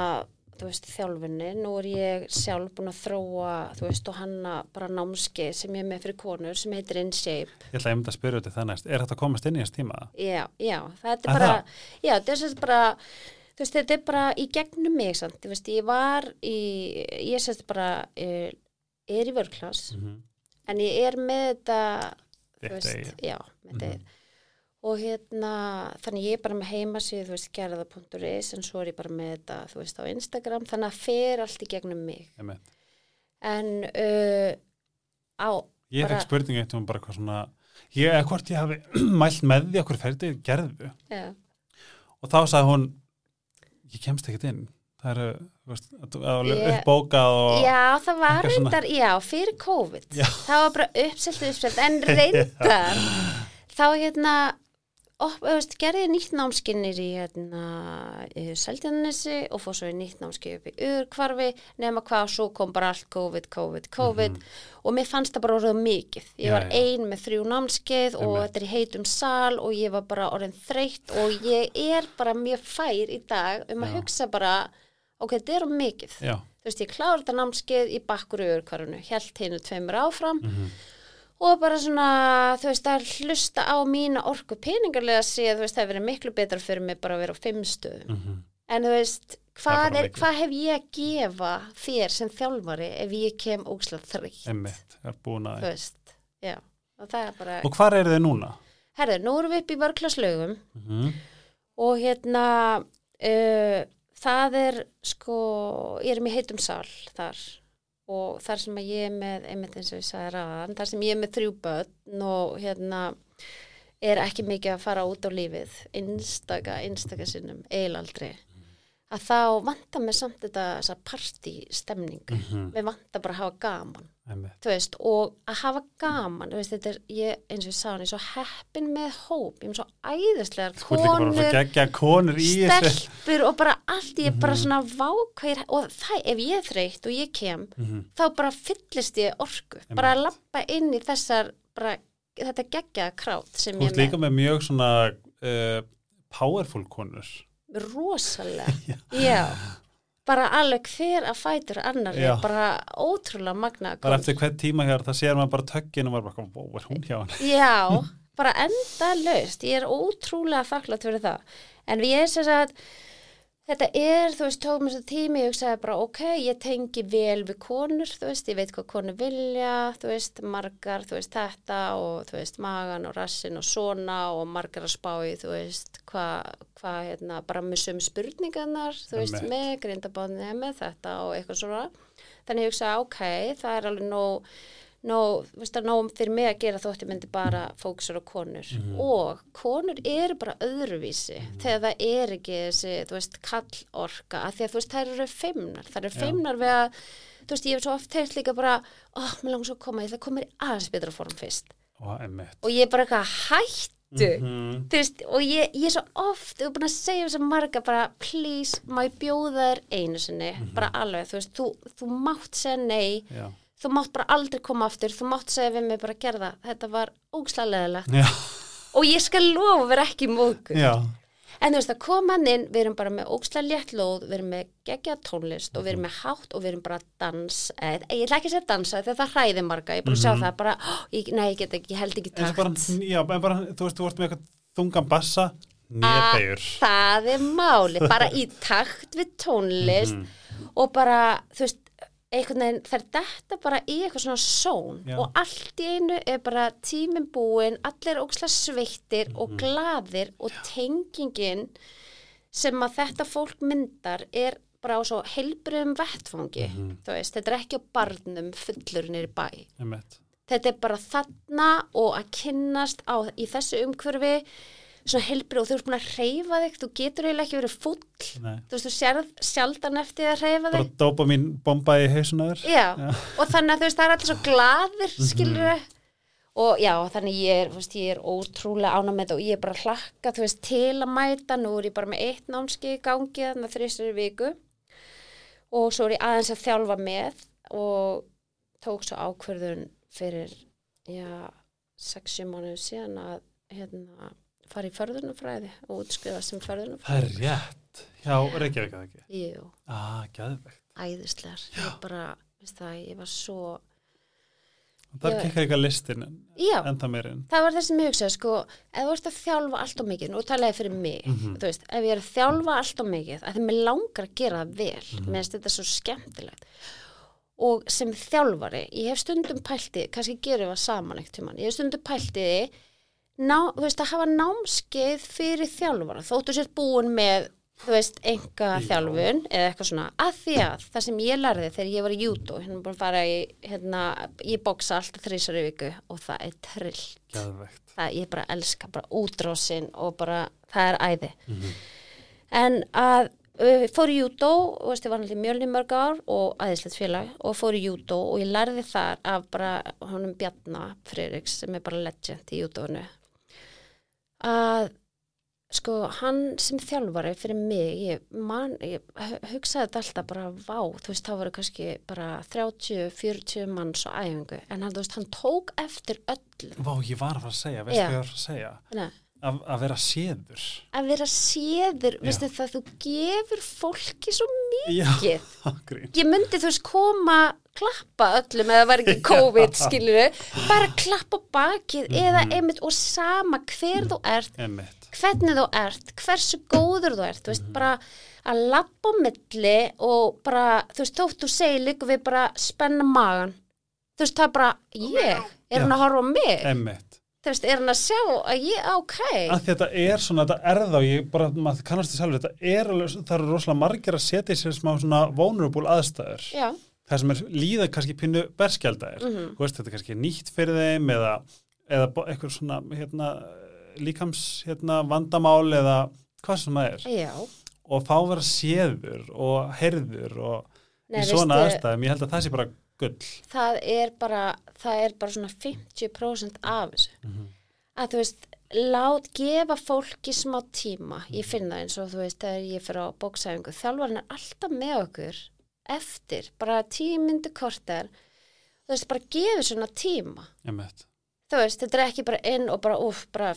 B: þú veist, þjálfunni, nú er ég sjálf búin að þróa, þú veist, og hanna bara námskeið sem ég er með fyrir konur sem heitir InShape.
A: Ég ætla að spyrja út í það næst. Er þetta að komast inn í þess tíma?
B: Já, já, það er bara,
A: það?
B: já, þetta er bara, þú veist, þetta er bara í gegnum mig, sant, þú veist, ég var í, ég sérst bara, er, er í vörklass,
A: Mm -hmm.
B: en ég er með þetta, þú veist,
A: eigið.
B: já, með
A: Mhm.
B: þetta og hérna, þannig ég er bara með heimasíðu, þú veist, gerða.is en svo er ég bara með þetta, þú veist, á Instagram. Þannig að fer allt í gegnum mig.
A: Einmitt.
B: en uh, á,
A: Ég fekk spurningu eitt um bara hvað svona, ég, hvort ég hafi mælt með því okkur ferdi gerðu.
B: Já,
A: og þá sagði hún, ég kemst ekkert inn. Það eru, veist, uppbókað og...
B: já, það var reyndar, já, fyrir COVID.
A: Já.
B: það var bara uppselt, uppselt en reyndar þá hérna gerði nýtt námskinnir í hérna, Seldjarnesi og fór svo í nýtt námskið upp í Urkvarfi nema hvað svo kom bara allt COVID, COVID, COVID og mér fannst það bara orðið mikið ég.
A: Já,
B: var
A: já.
B: ein með þrjú námskeið og þetta er í heitum sal og ég var bara orðin þreytt og ég er bara mjög fær í dag um að
A: Já.
B: hugsa bara ok, þetta er um mikið
A: Já.
B: þú veist, ég kláði þetta námskeið í bakkur í Urkvarfinu, held hennu tveimur áfram
A: Mm
B: og bara svona, þú veist, að hlusta á mína orku peningarlega sé, þú veist, það hefur verið miklu betra fyrir mig bara að vera á fimm stöðum.
A: -hmm.
B: En þú veist,
A: Það er
B: hvað, er, hvað hef ég að gefa þér sem þjálfari ef ég kem ógslag þreytt?
A: Einmitt, er búin
B: Þú
A: að...
B: veist, já, og það er bara,
A: Og hvar eru þið núna?
B: herðu, nú erum við upp í vörklaslaugum
A: Mm -hmm.
B: og hérna, uh, það er sko, ég er með heitum sal þar og þar sem ég er með, einmitt eins og ég sagði ræðan, þar sem ég er með þrjú börn og hérna er ekki mikið að fara út á lífið, einstaka, einstaka sinnum, eilaldri, að þá vantar mér samt þetta þessa partystemningu,
A: Mhm.
B: mér vantar bara að hafa gaman. Þú veist, og að hafa gaman, þú veist, þetta er, ég, eins og ég sá hann, ég er svo heppin með hóp, ég er með svo æðislegar
A: Þú
B: konur,
A: gegja konur
B: stelpur og bara allt, ég er bara
A: Mhm.
B: svona vákvæðir, og það, ef ég er þreytt og ég kem,
A: Mm
B: þá bara fyllist ég orku, bara að lappa inn í þessar, bara, þetta geggjaða krát sem
A: Þú
B: ég
A: ert
B: er
A: líka með mjög svona uh, powerful konur.
B: Rosalega, já, bara alveg hver að fætur annar,
A: Já.
B: bara ótrúlega magna
A: Bara eftir hvern tíma hér, það sér maður bara tökkinn og maður bara, wow, er hún hjá hann?
B: Já, bara enda löst. Ég er ótrúlega þakklátt fyrir það. En við erum sem sagt, þetta er, þú veist, tókum þessu tími, ég hugsaði bara, ok, ég tengi vel við konur, þú veist, ég veit hvað konur vilja, þú veist, margar, þú veist, þetta og, þú veist, magan og rassin og svona og margar að spá í, þú veist, hvað, hva, hérna, bara með sömu spurningarnar, þú veist,
A: Einmitt.
B: með grindabóðinni, með þetta og eitthvað svona. Þannig ég hugsaði, ok, það er alveg nóg, nóg, þú veist að nóg fyrir mig að gera þótti myndi bara fókusur á konur
A: Mhm.
B: og konur eru bara öðruvísi þegar það er ekki þessi, þú veist, kallorka að því að þú veist, þær eru feimnar þær eru
A: Já.
B: feimnar við að, þú veist, ég hef svo oft heilt líka bara, ó, oh, mér langar svo að koma ég það komir aðeins betra form fyrst
A: emmitt
B: og ég er bara eitthvað hættu
A: Mhm.
B: þú veist, og ég, ég er svo oft þú er búin að segja þess að marga bara please, má ég bjóða þér einu sinni bara alveg, þú veist, þú, þú mátt segja nei,
A: Já.
B: Þú mátt bara aldrei koma aftur, þú mátt segja við mig bara gerða þetta var ógslega leðilegt og ég skal lofa að vera ekki móðgur
A: Já.
B: en þú veist, að koma inn við erum bara með ógslega létt lóð, við erum með geggja tónlist og við erum með hátt og við erum bara að dans, eð, ég ætla ekki að segja dansa þegar það hræði marga, ég er búin að sjá það bara, oh, ég, nei, ég get ekki, ég held ekki takt
A: bara, já, en bara, þú veist, þú vart með eitthvað þungan bassa, nýjabegur
B: það er máli, bara í takt við tónlist
A: Mhm.
B: og bara, þú veist einhvern veginn, þær detta bara í eitthvað svona són
A: Já.
B: og allt í einu er bara tíminn búinn, allir ókslega sveittir og
A: Mhm.
B: glaðir og tengingin sem að þetta fólk myndar er bara á svo heilbriðum vettfangi,
A: Mhm.
B: þú veist, þetta er ekki á barnum fullur nýri bæ þetta er bara þarna og að kynnast á, í þessu umhverfi svona heilbrið og þú ert búin að reyfa þig þú getur eiginlega ekki verið full
A: Nei.
B: þú veist, þú sérð sjaldan eftir að reyfa
A: bara
B: þig.
A: dópa mín bomba í hausunar
B: og þannig að þú veist, það er allir svo glaðir skilur og já, þannig ég er, veist, ég er ótrúlega ána með þetta og ég er bara hlakka, þú veist, til að mæta. Nú er ég bara með eitt námski í gangi þannig að þrýstur í viku. Og svo er ég aðeins að þjálfa með og tók svo ákverðun fyrir, já 6-7 mánuðu síðan að hérna, fara í förðunafræði og útskrifa sem förðunafræði
A: það er rétt. Já, Reykjavík að ekki?
B: Jú,
A: ah, gæðvegt
B: æðislegar. Ég bara, veist það, ég var svo
A: það er kikkar eitthvað listin
B: já,
A: enda meirinn
B: það var það sem ég hugsaði sko, ef þú ert að þjálfa allt og mikið nú talaði fyrir mig,
A: Mhm.
B: þú veist ef ég er að þjálfa allt og mikið, að því mér langar að gera það vel,
A: Mhm.
B: mér finnst þetta svo skemmtilegt. Og sem þjálfari ég hef stundum pæltið, kannski gerum við það saman eitt tímann, ég hef stundum pæltið ná, þú veist, að hafa námskeið fyrir þjálfara, þóttu sér búin með þú veist, enga
A: Já.
B: þjálfun eða eitthvað svona, að því að það sem ég lærði þegar ég var í jútó, hérna búin að fara í hérna, ég bóksa alltaf þrísar í viku og það er trill
A: gæðvegt
B: það ég bara elska, bara útrásin og bara, það er æði.
A: Mhm.
B: en að uh, fór í jútó, veist, ég var náttúrulega mjölni mörg ár og æðislegt félag og fór í jútó og ég lærði þar af bara honum Bjarna Freiriks sem er bara legend í jútónu að sko hann sem þjálfari fyrir mig, ég, man, ég hu- hugsaði þetta alltaf bara vá, þú veist, þá voru kannski bara 30-40 manns á æfingu en hann, veist, hann tók eftir öllu
A: Vá, ég var að fara að segja, veistu
B: Já.
A: hvað ég var að fara að segja
B: Nei.
A: Að, vera séður
B: að vera séður,
A: Já.
B: veistu það, þú gefur fólki svo
A: Já,
B: mikið.
A: grín
B: Ég myndi þú veist koma, klappa öllum eða var ekki COVID,
A: Já.
B: skilur bara klappa bakið eða
A: Mhm.
B: einmitt og sama hver þú ert,
A: Emmitt
B: hvernig þú ert, hversu góður þú ert, þú veist, bara að lappa á milli og bara, þú veist, þótt þú segir líka við bara spenna magan, þú veist, það bara, ég, er hann
A: Já.
B: að horfa á mig,
A: Emmitt
B: þú veist, er hann að sjá að ég, ok,
A: að þetta er svona, þetta er þá ég bara, maður kannast þið sjálfur, þetta er það eru rosalega margir að setja í sér smá svona vulnerable aðstæður.
B: Já,
A: það sem er líða kannski pínu berskjaldæðir
B: mhm,
A: þú veist, þetta er kannski nýtt fyrir þeim eða, eða eitthvað svona hérna, líkams hérna, vandamál eða hvað sem það er.
B: Já,
A: og fá vera séður og herður og
B: Nei,
A: í svona
B: veistu-
A: aðstæðum, ég held að það sé bara gull.
B: Það er bara það er bara svona 50% af þessu.
A: Mhm.
B: að þú veist lát gefa fólki smá tíma. Ég finn það eins og þú veist þegar ég fyrir á bóksæfingu. Þjálfarinn er alltaf með okkur eftir, bara tímyndu korter. Þú veist, bara gefur svona tíma. Þú veist, þetta er ekki bara inn og bara úf, bara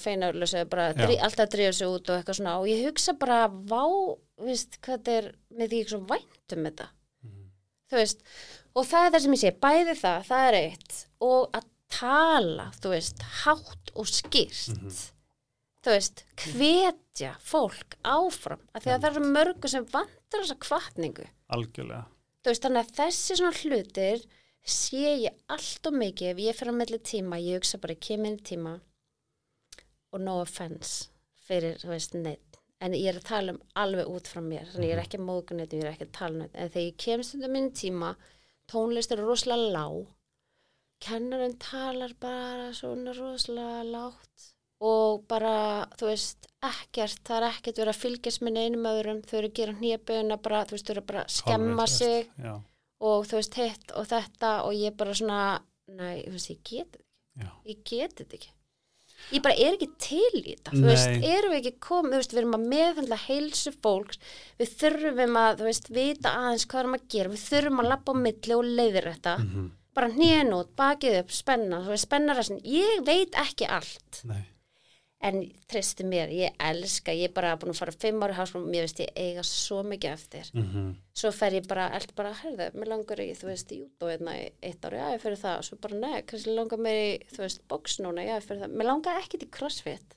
B: drí, alltaf drífa sig út og eitthvað svona. Og ég hugsa bara, vá, veist, hvað þetta er með því ekki svo vænt um þetta.
A: Mhm.
B: þú veist, og það er það sem ég sé, bæði það, það er eitt og að tala, þú veist, hátt og skýrt.
A: Mhm.
B: þú veist, hvetja fólk áfram, af því að það eru mörgu sem vantar þessa kvartningu
A: algjörlega.
B: Þú veist, þannig að þessi svona hlutir sé ég allt og mikið ef ég fyrir á milli tíma, ég hugsa bara inn í tíma og no offense fyrir, þú veist, neitt en ég er að tala um alveg út frá mér þannig ég er ekki að móðga neitt, ég er ekki að tala um neitt en þegar ég kemur stundum inn í tíma tónlist er rosalega lág. Kennarinn talar bara svona rosalega lágt og bara, þú veist, ekkert, það er ekkert verið að fylgjast með neinum öðrum, þau eru að gera hnéböðuna bara, þú veist, þau eru bara að skemma
A: Hálfveit,
B: sig
A: Já,
B: og þú veist, hitt og þetta og ég bara svona, næ, þú veist, ég get þetta ekki, ég get þetta ekki. Ég bara er ekki til í þetta, þú veist, erum við ekki komið, þú veist, við erum að meðhandla heilsu fólks, við þurfum að, þú veist, vita aðeins hvað erum að gera, við þurfum að lappa á milli og leiðir þetta,
A: mhm,
B: bara hnén út, bakið upp, spenna, þú veist, spenna rassin, ég veit ekki allt,
A: nei,
B: en tristi mér, ég elska, ég er bara búin að fara fimm ári háskóla, mér veist ég eiga svo mikið eftir,
A: mhm,
B: svo fer ég bara, eld bara, herðu, mér langar í, þú veist, jútó hérna í eitt ári, já, ég fyrir það, og svo bara, nei, kannski langar mér í, þú veist, box núna, já, ég fyrir það, mér langar ekkit í crossfit,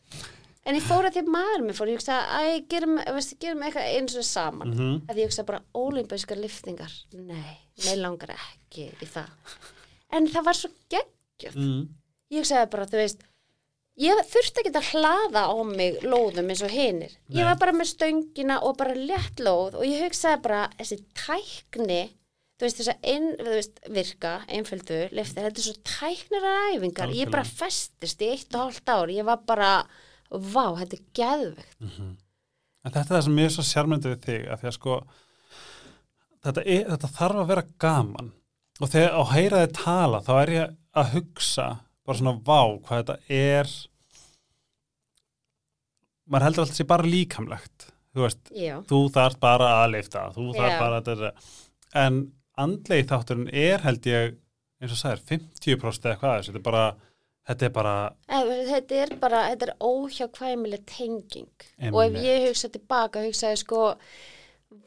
B: en ég fór að því að maður mér fór, ég hugsa, æ, gerum, veist, gerum eitthvað eins og saman,
A: mhm,
B: að ég hugsa bara, ólimpískar liftingar, nei, mér langar ekki í það, en það var svo geggjött,
A: mhm,
B: ég hugsaði bara, þú veist, ég þurfti ekki að hlaða á mig lóðum eins og hinir.
A: Nei.
B: Ég var bara með stöngina og bara létt lóð og ég hugsaði bara, þessi tækni, þú veist, þess að ein, veist, virka, einföldu, liftir, þetta er svo tæknir æfingar. Ég bara festist í eitt og hálft ár. Ég var bara, vá, þetta er geðvegt.
A: mhm. En þetta er það sem ég er svo sjármyndi við þig, að því að sko, þetta, er, þetta þarf að vera gaman og þegar á heyra þið tala þá er ég að hugsa bara svona vá hvað þetta er maður heldur alltaf sé bara líkamlegt þú veist,
B: Já,
A: þú þarf bara að lifta þú þarf
B: Já.
A: bara að þetta en andlegi þátturinn er held ég eins og sagðir 50% eða hvað þetta er bara þetta er bara
B: þetta er bara, þetta er óhjákvæmileg tenging. Og ef
A: Einmitt.
B: ég hugsa tilbaka, hugsaði sko,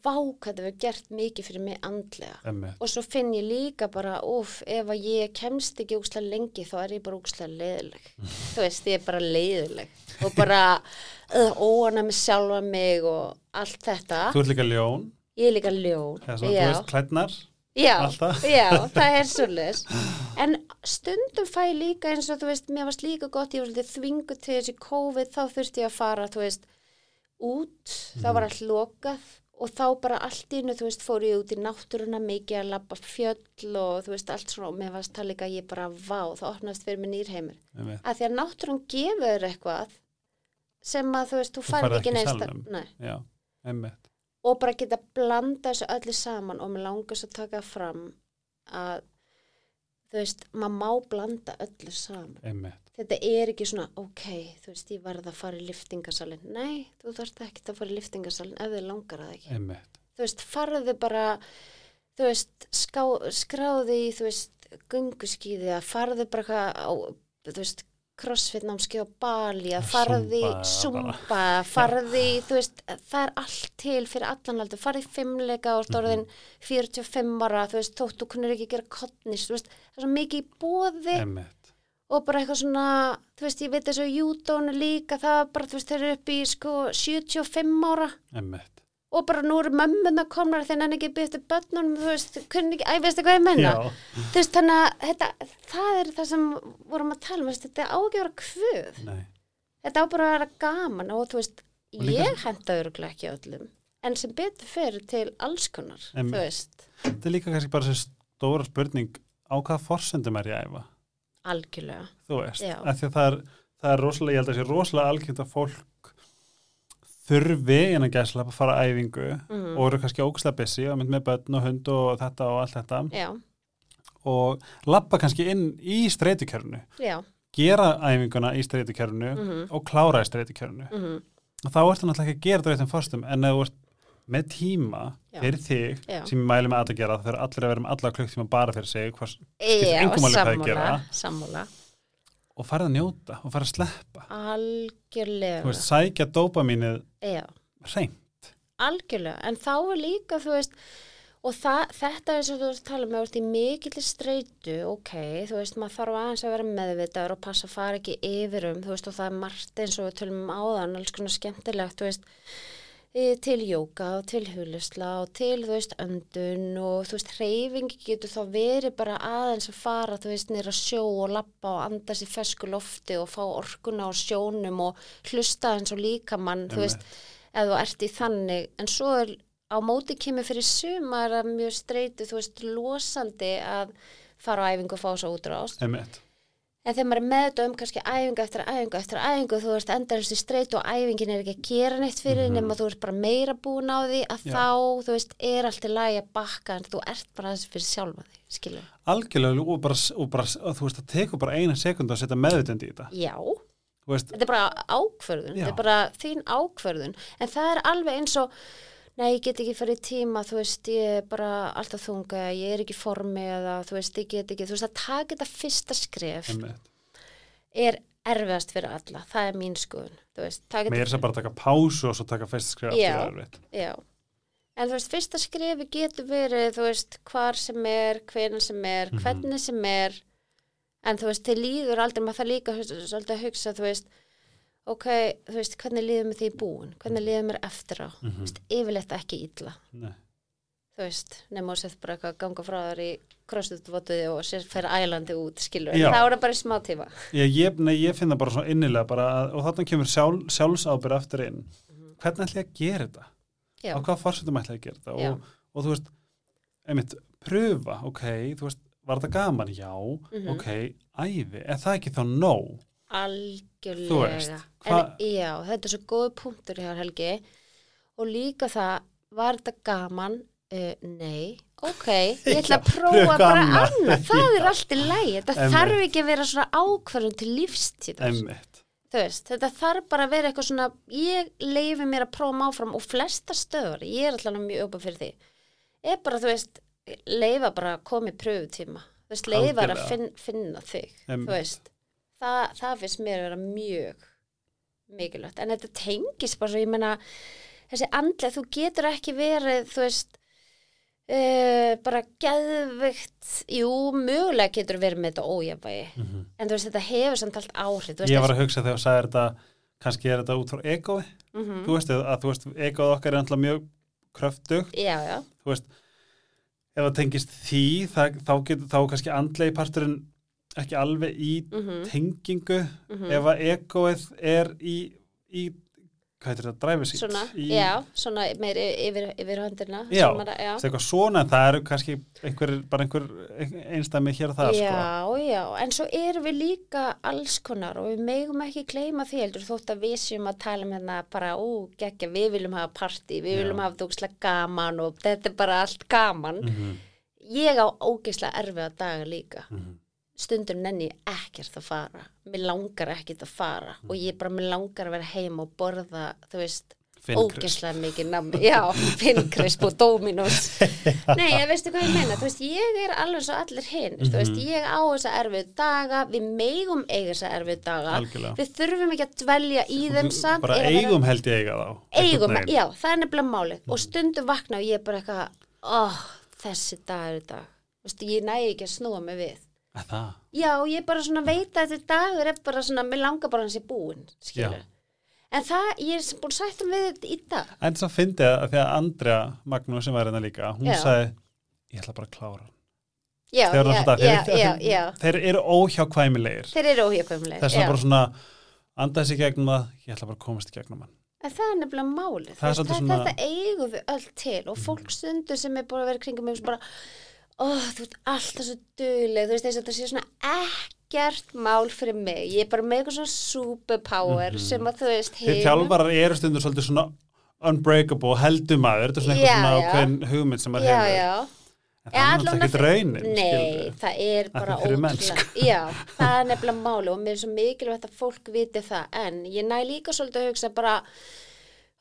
B: vá, hvað þetta hefur gert mikið fyrir mig andlega.
A: emmi,
B: Og svo finn ég líka bara, úf, ef að ég kemst ekki úkslega lengi, þá er ég bara úkslega leiðileg. Þú veist, ég er bara leiðileg. Og bara óana með sjálfa mig og allt þetta.
A: þú ert líka ljón
B: Ég er líka ljón.
A: svona, þú veist, klædnar
B: já, já, það er svolítið. En stundum fæ ég líka eins og, þú veist, mér varst líka gott, ég var svolítið þvingu til þessi COVID, þá þurfti ég að fara, þú veist, út, þá
A: Mhm.
B: var allt lokað og þá bara allt innu, þú veist, fór ég út í náttúruna mikið að labba fjöll og þú veist, allt svona. Og mér varst það líka að ég bara vá, það opnast fyrir mig nýrheimur. Að því að náttúrun gefur eitthvað sem að þú veist, þú færð ekki neist Og bara geta blanda þessu öllu saman. Og mér langast að taka fram að þú veist, maður má blanda öllu saman.
A: emmitt,
B: Þetta er ekki svona, ok, þú veist, ég varð að fara í liftingasalinn. Nei, þú þarft ekki að fara í liftingasalinn ef þið langar það ekki.
A: emmitt
B: Þú veist, farðu bara, þú veist, ská, skráði þú veist, gunguskýði að farðu bara á, þú veist, crossfit námski á Bali, að farði sumba, farði, þú veist, það er allt til fyrir allan aldur, farði fimmleika og orðin 45 ára, þú veist, þótt þú kunnir ekki gera kottnis, þú veist, það er svo mikið í bóði
A: emmitt,
B: og bara eitthvað svona, þú veist, ég veit þessu júdónu líka, það bara, þú veist, þeir eru upp í sko 75 ára.
A: Emmitt
B: og bara nú eru mömmuna komnar þegar hann ekki byrði börnunum, þú veist, kunni ekki, æ, veistu hvað ég menna? Þú veist, þannig að þetta, það er það sem vorum að tala um, þetta á ekki að vera kvöð,
A: nei,
B: þetta á bara að vera gaman og þú veist,
A: Og líka-
B: ég henda öruglega ekki öllum, en sem betur fyrir til alls konar,
A: Einmitt.
B: þú veist,
A: þetta er líka kannski bara þessi stóra spurning á hvaða forsendum er ég að æfa?
B: Algjörlega,
A: þú veist, af því að það er, það er rosalega, ég held að sé rosalega algjönd að fólk þurfi innan gæsla að fara að æfingu
B: mm.
A: og eru kannski ógslag busy og mynd með börn og hund og þetta og allt þetta
B: já,
A: og lappa kannski inn í streytukjörnu
B: já,
A: gera æfinguna í streytukjörnu
B: mhm,
A: og klára í streytukjörnu
B: mhm,
A: og þá ertu náttúrulega ekki að gera þetta réttum förstum en ef þú ert með tíma
B: Já.
A: fyrir þig
B: Já.
A: sem ég mæli með að gera það fyrir allir að vera með alla klukktíma bara fyrir sig hvers,
B: já, sammála,
A: gera.
B: sammála,
A: og fara að njóta og fara að sleppa.
B: Algjörlega,
A: þú veist, sækja dópamínið
B: já,
A: hreint.
B: Algjörlega, en þá er líka, þú veist, og það, þetta er svo þú veist tala með, þú veist, í mikill streitu, ok, þú veist, maður þarf aðeins að vera meðvitaður og passa að fara ekki yfir um, þú veist, og það er margt eins og við tölum um áðan, alls konar skemmtilegt, þú veist, til jóka og til hulisla og til, þú veist, öndun og þú veist, hreyfingi getur þá verið bara aðeins að fara, þú veist, nýra sjó og lappa og anda sér fesku lofti og fá orkuna á sjónum og hlusta eins og líkamann, þú veist, ef þú ert í þannig, en svo er á móti kemur fyrir sumar að mjög streytu, þú veist, losandi að fara á æfingu og fá svo útrást
A: einmitt,
B: en þegar maður er með um kannski æfingu eftir æfingu eftir æfingu þú veist endast í streit og æfingin er ekki að gera neitt fyrir
A: Mhm.
B: nema þú ert bara meira búin á því að
A: Já.
B: þá þú veist er allt í lagi að bakka en þú ert bara þessi fyrir sjálfa því skilur
A: algjörlega og bara, og bara og þú veist, það tekur bara eina sekund að setja meðvitund í þetta
B: já,
A: veist,
B: þetta er bara ákvörðun
A: Já.
B: þetta er bara þín ákvörðun en það er alveg eins og nei, ég get ekki farið í tíma, þú veist ég er bara alltaf þunga, ég er ekki formi eða þú veist, ég get ekki, þú veist að taka þetta fyrsta skref er erfiðast fyrir alla, það er mín skoðun þú veist,
A: mér er þess að bara taka pásu og svo taka fyrst skrif
B: Já.
A: aftur erfitt.
B: Já, en þú veist, fyrsta skrefi getur verið, þú veist, hvar sem er, hvenan sem er,
A: Mhm.
B: hvernig sem er, en þú veist, þið líður aldrei, maður það líka þú veist, svolítið að hugsa, þú veist, ok, þú veist, hvernig líður mér því búin, hvernig líður mér eftir á,
A: Mhm.
B: veist, yfirleitt ekki
A: Nei.
B: þú veist, nema að setja bara eitthvað að ganga frá þar í crossfit-votuði og fyrir ælandi út, skilur, en það bara í smá tíma.
A: ég, ég, nei, ég finn það bara svona innilega bara, að- og þarna kemur sjálf, sjálfsábyrð aftur inn hvernig ætla ég að gera þetta
B: Mhm. Já,
A: á hvað fórsetum ætla ég að gera þetta og, og þú veist, einmitt pröfa, ok, þú veist var þetta gaman? Já,
B: Mhm.
A: ok æfi, er það ekki þá nóg?
B: Algjörlega. En já, þetta er svo góð punktur hér Helgi. Og líka það, var þetta gaman? Uh, nei, ok, ég ætla að prófa bara
A: annað.
B: það er allt í lægi, þetta þarf ekki að vera svona ákvörðun til lífstíðar, veist, þetta þarf bara að vera eitthvað svona, ég leifi mér að prófa áfram og flesta stöður, ég er alltaf mjög öpa fyrir því, er bara, þú veist, leifa bara að koma í pröfutíma, þú veist, leifa að finna þig,
A: Einmitt.
B: þú veist, það, það finnst mér að vera mjög mikilvægt, en þetta tengist bara svo, ég meina, þessi andlega, þú getur ekki verið, þú veist, uh, bara geðvikt, jú, mögulega getur verið með þetta ójafvægi,
A: Mhm.
B: en þú veist, þetta hefur samt allt áhrif, þú veist,
A: ég var að hugsa þegar þú sagði þetta kannski er þetta út frá egói
B: mm
A: þú veist, að þú veist, egóð okkar er alltaf mjög kröftugt,
B: já, já,
A: þú veist ef það tengist því, það, þá getur þá kannski andlegi parturinn ekki alveg í
B: mhm,
A: tengingu
B: mhm.
A: ef að egóið er í, í hvað heitir það, dræfið sínt
B: svona,
A: í,
B: já, svona meir yfir, yfir höndina
A: Já, það er eitthvað svona en það eru kannski einhver, bara einhver einstæmi hér og það sko.
B: já, já, en svo erum við líka alls konar og við megum ekki gleyma því heldur þótt að við séum að tala um hérna bara, ú, geggja, við viljum hafa partí, við
A: Já.
B: viljum hafa dókslega gaman og þetta er bara allt gaman.
A: mm
B: Ég á ógeðslega erfiða daga líka.
A: -hmm.
B: Stundur nenni ekkert að fara. Mér langar ekkert að fara og ég bara, mér langar að vera heim og borða, þú veist, ógeðslega mikið nammi, já, Finnkrisp og Dominos Nei, ég veistu hvað ég meina? Þú veist, ég er alveg svo allir hinn. Þú veist,
A: Mhm.
B: ég á þessa erfið daga við megum eiga þessa erfið daga.
A: Algjörlega.
B: Við þurfum ekki að dvelja í þeim samt
A: bara
B: að vera-
A: eigum held ég eiga þá
B: eigum, já, það er nefnilega málið. Og stundum vakna og ég er bara eitthvað oh, þessi dag er dag. Þú veist, ég næ ekki að snúa mig við
A: Að það,
B: já, ég bara svona veit að þetta dagur er bara svona, mér langar bara hans í búin skilur
A: Já.
B: en það, ég er búin sættum við þetta í dag.
A: En svo fyndi að því að Andrea Magnús sem var hérna líka, hún
B: Já.
A: sagði ég ætla bara að klára
B: já,
A: Þegar
B: já,
A: það- þeir, þeir eru óhjákvæmilegir.
B: Þeir eru óhjökvæmlega
A: þess að bara svona andaði sig gegnum það, ég ætla bara að komast í gegnum hann.
B: En það er nefnilega málið.
A: Er svolítið svona-
B: Þetta eigum við öll til og fólk stundur sem er bara að vera kringum bara, ó, þú ert alltaf svo dugleg, þú veist þess að þetta sé svona ekkert mál fyrir mig. Ég er bara með eitthvað svona superpower
A: Mhm.
B: sem að þú veist
A: Þeir þjálfarar eru stundur svolítið svona unbreakable, heldur maður þetta er svona eitthvað svona ákveðin hugmynd sem
B: Já,
A: hefur
B: já.
A: en það er ekki raunin
B: Nei, það er bara ótrúlega. Já, það er nefnilega máli og mér er svo mikilvægt að fólk viti það en ég næ líka svolítið að hugsa bara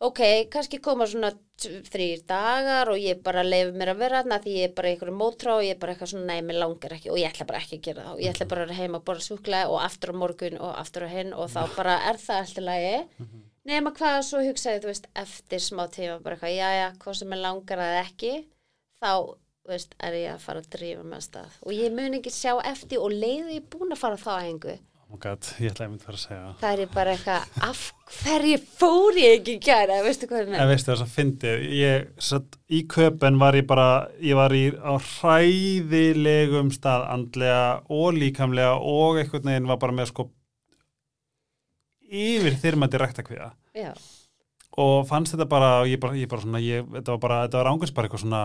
B: ok, kannski koma svona þrír dagar og ég bara leifi mér að vera þarna því ég er bara í einhverju mótrá og ég er bara eitthvað svona, nei, mér langar ekki og ég ætla bara ekki að gera það og ég ætla bara að heima að borða súkulega og aftur á morgun og aftur á hinn og þá bara er það alltaf lagi. Nema hvað svo hugsaði, þú veist, eftir smá tíma bara eitthvað, já, já, hvað sem er langar að ekki þá, þú veist, er ég að fara að drífa með stað. Og ég mun ekki sjá eftir og leiði ég búin að fara þá hengu
A: oh god, ég ætla einmitt að fara að segja
B: það. Er ég bara eitthvað, af hverju fór ég ekki gæra, veistu hvað ég
A: En
B: með
A: veistu þess að fyndið, ég satt í köpen var ég bara, ég var í á hræðilegum stað andlega og líkamlega og einhvern veginn var bara með sko yfir þyrmandi ræktakviða
B: já,
A: og fannst þetta bara, ég bara, ég bara svona, ég, þetta var bara, þetta var ángurs bara eitthvað svona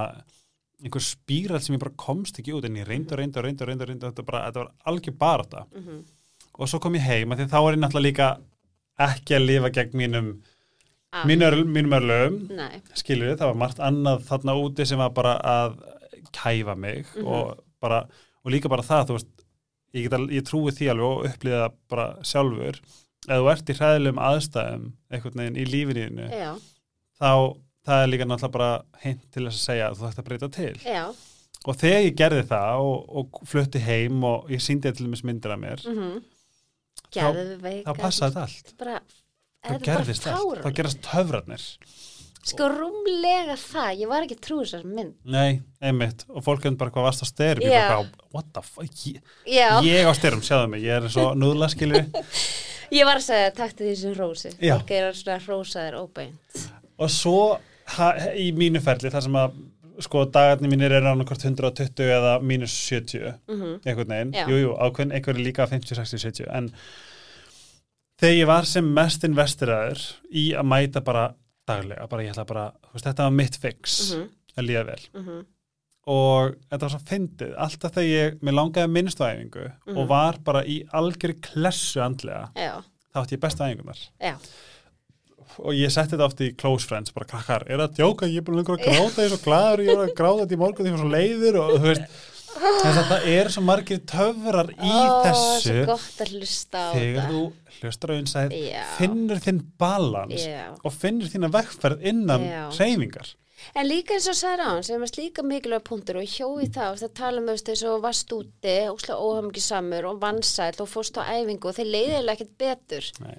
A: einhver spíral sem ég bara komst ekki út en ég og reyndi, og reyndi og þetta, bara, þetta var algjör bara þetta
B: mhm,
A: og svo kom ég heim af því þá er ég náttúrulega líka ekki að lifa gegn mínum
B: ah,
A: mínum,
B: Nei,
A: skilur við, það var margt annað þarna úti sem var bara að kæfa mig
B: Mhm.
A: og bara, og líka bara það, veist ég, get, al- ég trúi því alveg og upplýði það bara sjálfur, ef þú ert í hræðilegum aðstæðum, einhvern veginn í lífininu, þá það er líka náttúrulega bara hint til þess að segja að þú ætti að breyta til.
B: Já.
A: Og þegar ég gerði það og, og flutti heim og ég síndi til dæmis myndir af mér
B: mm
A: Þá-
B: Geðveik
A: þá passaði þetta allt.
B: bara,
A: þá
B: er
A: gerðist allt, þá gerast töfrarnir.
B: Sko rúmlega það, ég var ekki að trúi þessar mynd.
A: Nei, einmitt, og fólk er bara hvað varst á styrum, ég
B: Já.
A: bara what the fuck ég, ég á styrum, sjáðu mig, ég er svo núðla skilur
B: ég var að segja takk til því sem rósi. Fólk er svona rósaðir óbeint.
A: Og svo ha, í mínu ferli, þar sem að sko dagarnir mínir eru annarkvort 120 eða mínus 70
B: mm
A: einhvern veginn,
B: Já.
A: jú, ákveðin einhverju líka 50, 60, 70 en þegar ég var sem mest investiraður í að mæta bara daglega, bara ég ætla bara veist, þetta var mitt fix
B: Mhm.
A: að líða vel
B: -hmm.
A: og þetta var svo fyndið, alltaf þegar ég mér langaði minnstu æfingu
B: Mhm.
A: og var bara í algjörri klessu andlega
B: Já,
A: þá átti ég bestu æfingunar
B: já,
A: og ég setti þetta oft í close friends bara krakkar, er það að djóka, ég er búin að gráta ég er svo glaður, ég var að gráta þetta í morgun því ég var svo leiður og þú veist þess að það er svo margir töfrar í
B: Ó,
A: þessu
B: að
A: þegar þú hlustar á einsæð finnur þinn balans
B: Já.
A: og finnur þína vekkferð innan
B: Já.
A: hreyfingar
B: En líka eins og sagði án, sem er líka mikilvæg punktur og hjói það, það tala um veist þess að varst úti, óslega óhamngisamur og vansæll og fórst á æfingu og þeir leiðilega ekkert betur.
A: Nei.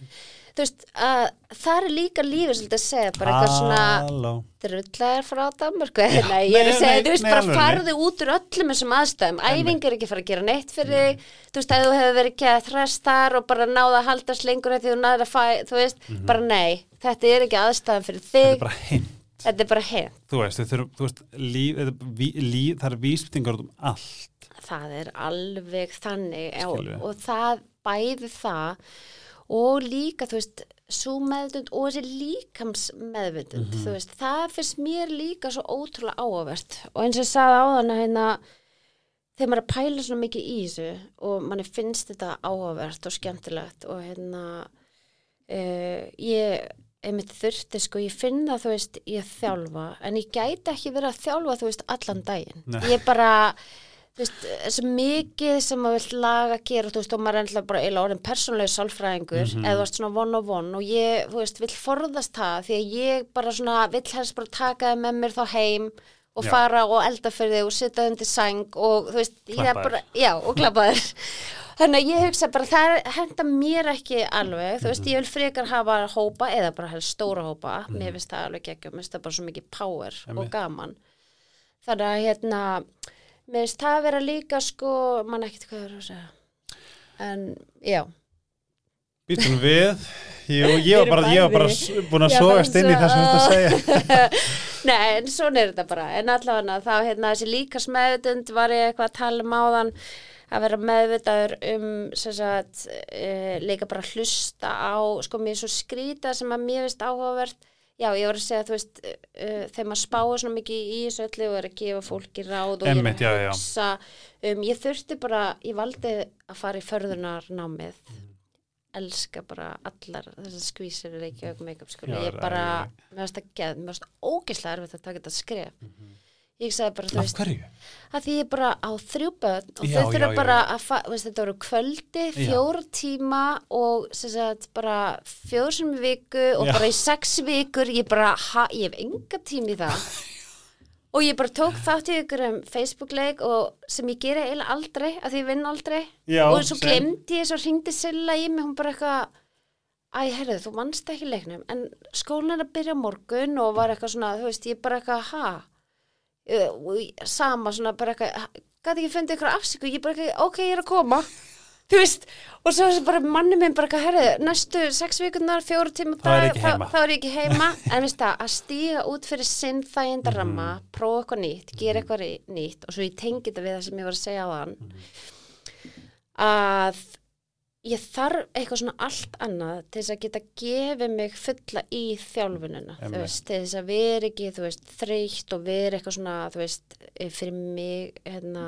B: Þú veist, að það er líka lífið svolítið að segja, bara eitthvað svona drullar frá Danmörku, nei, ég er að segja,
A: nei,
B: þú veist,
A: nei,
B: bara
A: alveg,
B: farðu út úr öllum þessum aðstæðum, æfing er ekki fara að gera neitt fyrir þig, þú veist, að þú hefur verið ekki að þræst þar og bara náða að haldast lengur eftir þú náður að fæ, þú veist, bara nei, þetta er ekki aðstæðan fyrir
A: þetta
B: þig, þetta er bara heim.
A: þú veist, þurf, þú veist líf, ví, líf, það er vísbyttingar út um allt.
B: Það er alveg þannig og það bæði það og líka þú veist svo meðvund og þessi líkams meðvundund,
A: Mhm.
B: þú veist það finnst mér líka svo ótrúlega áhugavert og eins og ég sagði á þannig hérna þegar maður er að pæla svona mikið í þessu og manni finnst þetta áhugavert og skemmtilegt og hérna uh, ég einmitt þurfti sko, ég finn það þú veist ég þjálfa, en ég gæti ekki verið að þjálfa þú veist allan daginn
A: Nei.
B: ég bara þú veist, svo mikið sem maður vill laga að gera, þú veist, og maður er ennlega bara eila orðin persónlega sálfræðingur,
A: Mhm.
B: eða þú veist svona one on one og ég, þú veist, vill forðast það því að ég bara svona, vill helst bara taka það með mér þá heim og
A: Já.
B: fara og elda fyrir þig og sitja undir sæng og þú veist, ég er bara já, og klappa þér þannig að ég hugsa bara, það henda mér ekki alveg, þú veist, ég vil frekar hafa hópa eða bara helst stóra hópa mér finnst það alveg ekki, mér finnst það bara svo mikið power og
A: Einmitt.
B: gaman þannig að hérna mér finnst það að vera líka sko mann ekkert hvað það er að segja. En já.
A: Býtum við. Jú, ég var bara, ég var bara búin að
B: Já,
A: sogast inn í það sem þetta að segja.
B: Nei, en svona er þetta bara. En allavega þá hérna þessi líkas meðvitund var ég eitthvað að tala um áðan að vera meðvitaður um sagt, e, líka bara hlusta á, sko mér svo skrýta sem að mér finnst áhugavert já, ég var að segja, þú veist e, þegar maður spáir svona mikið í þessu öllu og er að gefa fólki ráð og
A: Einmitt,
B: ég er að hugsa um, ég þurfti bara, ég valdi að fara í förðunarnámið. Elska bara allar þessar skvísir er ekki auk make-up
A: Já,
B: ég
A: það
B: bara, mér varst að geð mér varst ógislega erfitt að taka þetta skref ég sagði bara, þú
A: Af
B: veist
A: hverju?
B: að því ég bara á þrjú börn og
A: Já,
B: þau þurfa
A: já, já,
B: bara
A: já.
B: að veist, þetta voru kvöldi, fjóra tíma og sem sagt bara fjór sem í viku og bara í sex vikur ég bara, ha, ég hef enga tíma í það. Og ég bara tók þátt í ykkur um Facebook-leik og sem ég gera eiginlega aldrei, að því ég vinn aldrei. Og svo
A: sem-
B: glemdi ég, svo hringdi Silla í mig, hún bara eitthvað Æ, herrðu, þú vannst ekki leiknum. En skólinn er að byrja morgun og var eitthvað svona, þú veist, ég bara eitthvað ha, sama svona bara eitthvað, gæti ekki fundið ykkur afsíku, ég bara eitthvað, ok, ég er að koma þú veist, og svo er bara manni minn bara eitthvað, herrðu, næstu sex vikunar, fjóru tíma
A: Þá
B: dag,
A: ekki heima.
B: þá er ég ekki heima en veist það, að stíga út fyrir sinn þæginda ramma,
A: Mhm.
B: prófa eitthvað nýtt gera eitthvað rí- nýtt og svo ég tengi þetta við það sem ég var að segja á þann
A: Mhm.
B: að ég þarf eitthvað svona allt annað til þess að geta gefið mig fulla í þjálfununa, veist, til þess að vera ekki, veist, þreytt og vera eitthvað svona, veist, eh, fyrir mig, hérna,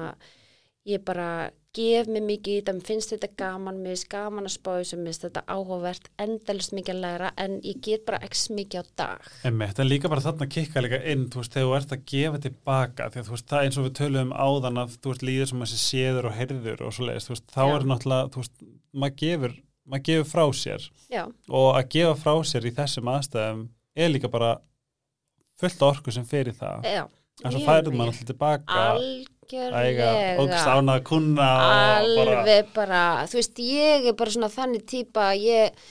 B: ég bara gef mig mikið í þetta, mér finnst þetta gaman, mér finnst gaman að spá þessu, mér finnst þetta áhugavert, endalist mikið að læra, en ég get bara ekki mikið á dag.
A: En líka bara þarna kikka líka inn, þú veist, þegar þú ert að gefa tilbaka, því að þú veist, það eins og við töluðum áðan að þú veist, líður sem þessi séður og heyrður og svo leiðist, þú veist, þá
B: Já.
A: er náttúrulega, þú veist, maður gefur, maður gefur frá sér
B: Já,
A: og að gefa frá sér í þessum aðstæðum er líka bara fullt orku sem fer í það,
B: já,
A: en svo
B: ég
A: færið
B: meina.
A: maður alltaf tilbaka, æga, ógst
B: algjörlega.
A: ánað að kunna og bara,
B: alveg bara, þú veist, ég er bara svona þannig típa að ég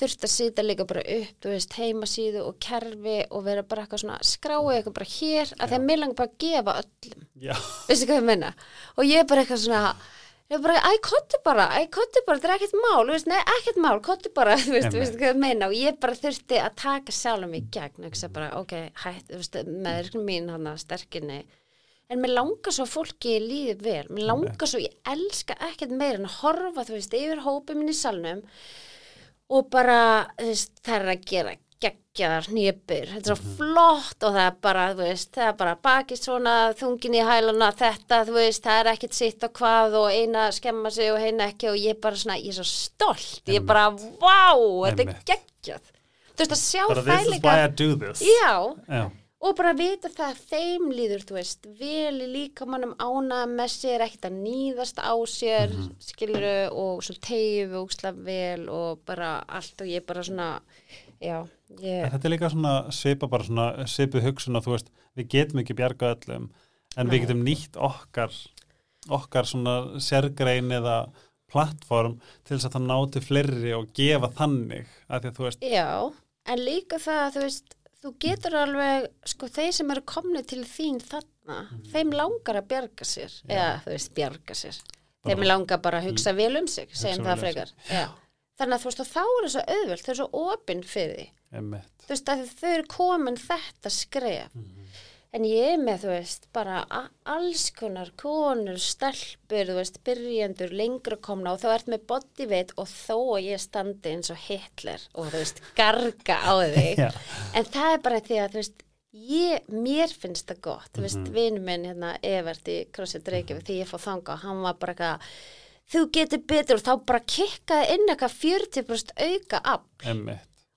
B: þurft að sita líka bara upp, þú veist, heimasíðu og kerfi og vera bara eitthvað svona skráið eitthvað bara hér, að þegar mér langar bara að gefa öllum,
A: já,
B: veistu hvað ég menna og ég er bara eitthvað svona ég er bara, æ, kottu bara, æ, kottu bara, þetta er ekkert mál, þú veist, nei, ekkert mál, kottu bara, þú veist,
A: Einmitt.
B: veistu hvað ég meina? Og ég bara þurfti að taka sjálfum í gegn, ekki að bara, ok, hætt, þú veist, með mín hann að sterkinni en mér langar svo fólki líði vel. Mér langar svo, ég elska ekkert meira en að horfa, þú veist, yfir hópið minn í salnum og bara veist, það er að gera geggjaðar nýjabur, þetta er svo flott og það er bara, þú veist, það er bara bakið svona þungin í hæluna þetta, þú veist, það er ekkert sitt og hvað og eina skemma sig og heina ekki og ég er bara svona, ég er svo stolt. Ég er bara, vá, þetta er geggjað. Þú veist, að sjá
A: this.
B: Já,
A: já,
B: og bara vita það að þeim líður, þú veist, vel í líkamannum ánað með sér, ekkert að nýðast á sér, mm skiluru og svo tegju við úksla vel og bara allt og ég bara svona já, ég
A: þetta er líka svona svipa bara svona svipuð hugsun að þú veist, við getum ekki bjarga öllum en
B: Nei.
A: við getum nýtt okkar okkar svona sérgrein eða plattform til þess að það ná til fleiri og gefa þannig að því að þú veist,
B: já, en líka það að þú veist, þú getur alveg sko, þeir sem eru komni til þín þarna, þeim langar að bjarga sér eða, þú veist, bjarga sér. Þeim langar bara að hugsa vel um sig segjum það
A: um
B: frekar. já. þannig að þú veist, þá er það svo auðvöld þau eru svo opinn fyrir því.
A: Emmitt
B: þú veist, þau eru komin þetta skref en ég er með, þú veist, bara alls konar konur, stelpur, þú veist, byrjendur, lengra komna og þá ert með bodyweight og þó að ég standi eins og Hitler og þú veist, garga á þig. En það er bara því að, þú veist, ég, mér finnst það gott, þú veist, vinur minn hérna, Evert í CrossFit Reykjavík, því ég fór þanga, hann var bara eitthvað, þú getur betur. Og þá bara kikkaði inn eitthvað 40% auka afl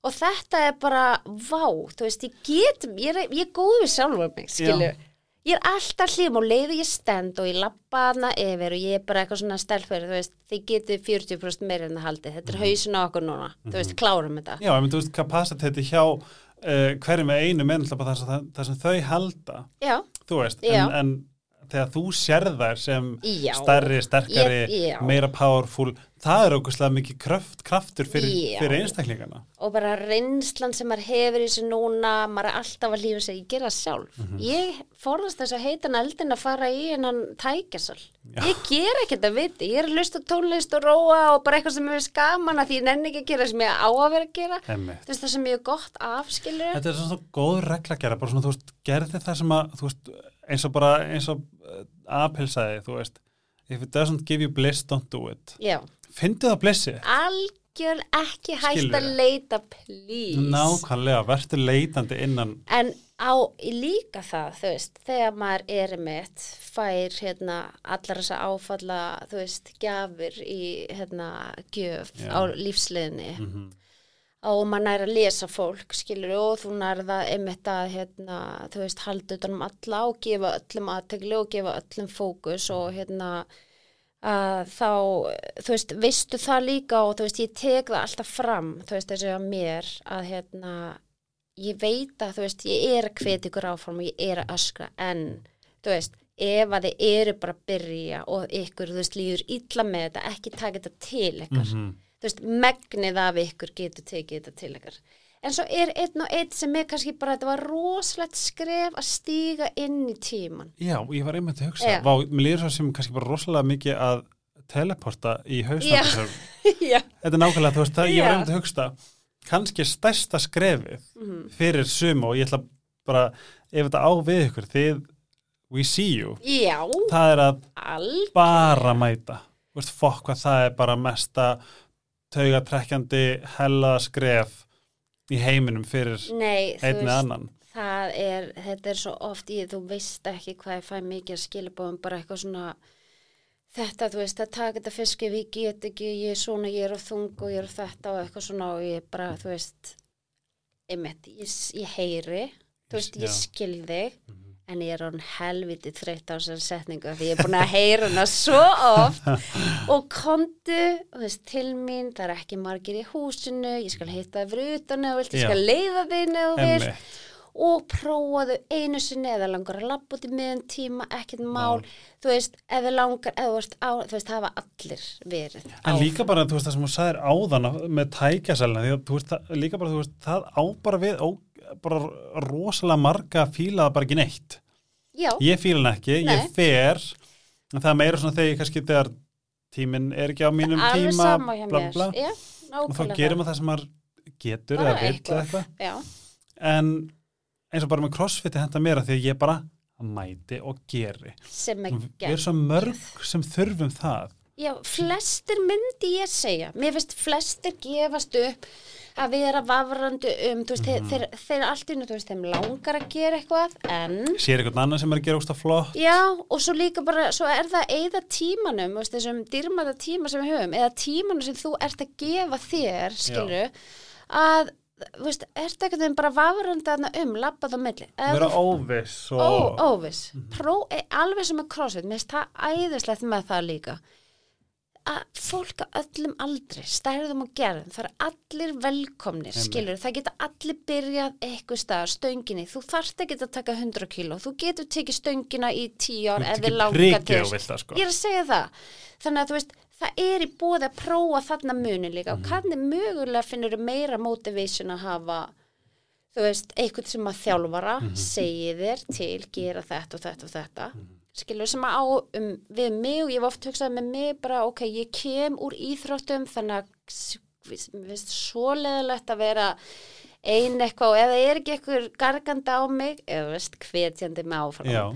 B: og þetta er bara, vá, þú veist, ég get, ég er, ég er góð við sjálfur mig, skilu. Ég er alltaf hlýðum og leiði ég stend og ég lappa hana yfir og ég er bara eitthvað svona stelfur, þú veist, þið getið 40% meira en það haldið, þetta er hausin á okkur núna, þú veist, klárum þetta.
A: Já, myndi, þú veist, kapasiteti hjá uh, hverju með einu menn það, sem- þau halda.
B: Já,
A: þú veist, en, en þegar þú sér þær sem
B: Já.
A: stærri, sterkari,
B: Ég-
A: meira powerful það er okkurslega mikið kraft, kraftur fyrir, fyrir einstaklingana
B: og bara reynslan sem maður hefur í þessu núna, maður er alltaf að lífa sig, ég gera sjálf. Ég forðast þess að heita hann eldin að fara í hennan tækjasal. Ég ger ekki þetta viti, ég er að lusta tónlist og róa og bara eitthvað sem ég veist gaman að því ég nenni ekki að gera sem ég á að vera að gera. Veist það sem ég er gott afskilur.
A: Þetta er svona svo góð regla að gera, bara svona, þú veist, gerði það sem að, eins og bara, eins og uh, apilsaði, þú veist, if it doesn't give you bliss, don't do it.
B: Já,
A: Fyndið það blissið?
B: algjör ekki hægt að leita, please.
A: Nákvæmlega, verður leitandi innan,
B: En á líka það, þú veist, þegar maður er mitt, fær hérna allar þessa áfalla, þú veist, gjafir í hérna gjöf
A: Já.
B: á lífsliðinni
A: mm
B: og maður nær að lesa fólk, skilur, og þú nærða einmitt að, hérna, þú veist, halda utan um alla og gefa öllum aðtegli og gefa öllum fókus og hérna að þá, þú veist, veistu það líka og þú veist, ég tek það alltaf fram, þú veist, þessu að mér að hérna, ég veit að þú veist, ég er að hveti ykkur áfram og ég er að öskra, en þú veist, ef að þið eru bara að byrja og ykkur, þú veist, líður illa með þetta, ekki taka þetta til ykkar
A: Mhm.
B: Þú veist, megnið af ykkur getur tekið þetta til ykkar. En svo er einn og einn sem er kannski bara, þetta var rosalegt skref að stíga inn í tíman.
A: Já, ég var einmitt að hugsa,
B: Já.
A: Vá, mér líður svo sem kannski bara rosalega mikið að teleporta í hausnáttur.
B: Já.
A: Þetta er nákvæmlega, þú veist, það, ég var einmitt að hugsa, kannski stærsta skrefið
B: Mhm.
A: fyrir suma og ég ætla bara, ef þetta á við ykkur, þið, we see you,
B: Já,
A: það er að
B: all,
A: bara mæta, þú veist, fokk hvað það er bara mesta taugatrekkjandi hella skref í heiminum fyrir
B: Nei, þú
A: einn eða
B: veist,
A: annan.
B: það er, þetta er svo oft í, þú veist ekki hvað ég fæ mikið að skilabóðum, bara eitthvað svona, þetta, þú veist, að taka þetta fiski, við get ekki, ég er svona, ég er á þung og ég er á þetta og eitthvað svona og ég bara, þú veist, einmitt, ég, ég heyri, þú veist, ég skil þig, en ég er án helviti þreytt á þessari setningu því ég er búin að heyra hana svo oft. Og komdu veist, til mín, það er ekki margir í húsinu, ég skal hitta það fyrir utan þú vilt, ég skal leiða þig
A: Einmitt.
B: Og prófaðu einu sinni eða langar að labba út í miðan tíma, ekkert mál. Þú veist, þið langar eða á, þú veist, það hafa allir verið
A: En líka bara, þú veist, það sem þú sagðir áðan með tækjaselna, því að þú veist, það, líka bara, þú veist, það á bara við, ó, bara rosalega marga fíla það bara ekki neitt.
B: já,
A: Ég fíla hann ekki,
B: Nei.
A: ég fer, en það meira svona þegar ég kannski þegar tíminn er ekki á mínum
B: alveg
A: tíma, bla, bla,
B: já,
A: og þá gerir maður það sem maður getur eða eða
B: eitthvað. já,
A: En eins og bara með crossfiti henda mér að því að ég bara mæti og geri.
B: sem er
A: Við erum svo mörg sem þurfum það.
B: Já, flestir myndi ég segja. Mér finnst flestir gefast upp að vera vafrandi um, veist,
A: Mhm.
B: þeir, þeir, þeir allt í nú, þú veist, þeim langar að gera eitthvað, en,
A: Sér einhvern annan sem er að gera úrst flott.
B: já, og svo líka bara, svo er það eða tímanum, veist, þessum dýrmæta tíma sem við höfum, eða tímanum sem þú ert að gefa þér, skilur, að, þú veist, ert ekkert þeim bara vafrandi þarna um, labbað á milli.
A: Vera
B: þú-
A: óviss
B: Ó,
A: og...
B: óviss. Pró, e, alveg sem er crossfit, mér finnst það æðislegt með það líka. Að fólk á öllum aldri, stærðum og gerðum, það er allir velkomnir,
A: Einmitt.
B: skilur, það geta allir byrjað eitthvað staðar, stönginni, þú þarft ekki að taka 100 kíló, þú getur tekið stöngina í 10 ár þið langar til.
A: og sko.
B: Ég er að segja það. Þannig að þú veist, það er í bóði að prófa þarna munin líka
A: Mhm.
B: og hvernig mögulega finnur meira motivation að hafa þú veist, eitthvað sem að þjálfara
A: Mhm.
B: segi þér til, gera þetta og þetta og þetta
A: Mhm.
B: skilur sem að á um, við mig og ég hef oft hugsað með mig bara ok, ég kem úr íþróttum þannig að finnst svo leðilegt að vera ein eitthvað og ef það er ekki eitthvað gargandi á mig eða veist, hvetjandi mig áfram
A: Já,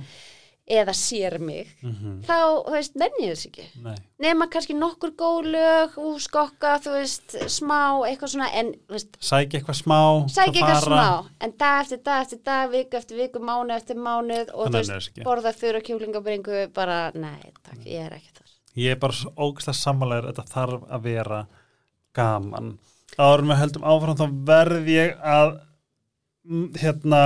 B: eða sér mig
A: mhm,
B: þá, þú veist, nenni þess ekki
A: nei.
B: nema kannski nokkur góð lög úr skokka, þú veist, smá eitthvað svona, en, þú veist,
A: Sækja eitthvað smá.
B: sækja eitthvað
A: fara.
B: smá en dag eftir dag eftir dag, viku eftir viku mánu eftir mánuð og þú veist, borða þurra kjúlingabringu bara, nei, takk, ég er ekki þar
A: Ég er bara svo ógæslega sammálaður, þetta þarf að vera gaman. En við höldum áfram þá verð ég að mm, hérna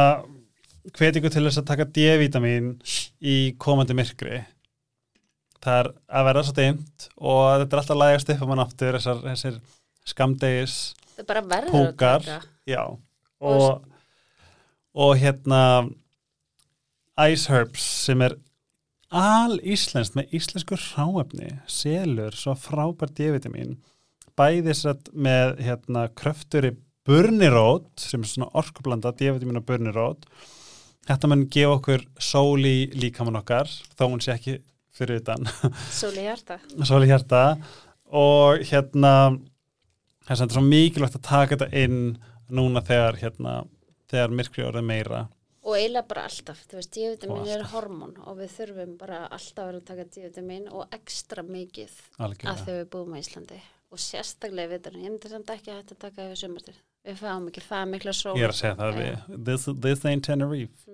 A: hveti ykkur til þess að taka D-vitamin í komandi myrkri. Það er að verða svo dimmt og þetta er alltaf að lægast upp um hann aftur, þessar, þessir skamdegis
B: taka.
A: Já, og, og hérna Ice Herbs sem er al íslenskt með íslensku ráefni, selur svo frábært D-vitamin bæði satt með hérna kröfturi burnirót sem er svona orkublanda D-vitamin og burnirót þetta mun gefa okkur sól í líkamann okkar þó hún sé ekki fyrir utan.
B: Sóli hjarta.
A: Sól í hjarta. Og hérna að þetta er svo mikilvægt að taka þetta inn núna þegar hérna þegar myrkri orðið meira.
B: Og eiginlega bara alltaf, þú veist, D-vitamin
A: Og
B: er hormón og við þurfum bara alltaf að að taka D-vitamin og ekstra mikið að
A: algjörlega.
B: þau við búum á Íslandi. Og sérstaklega við ég myndi samt ekki að hægt að taka yfir sumartir við fáum ekki það mikla sól.
A: Ég er að segja það við this, this ain't Tenerife.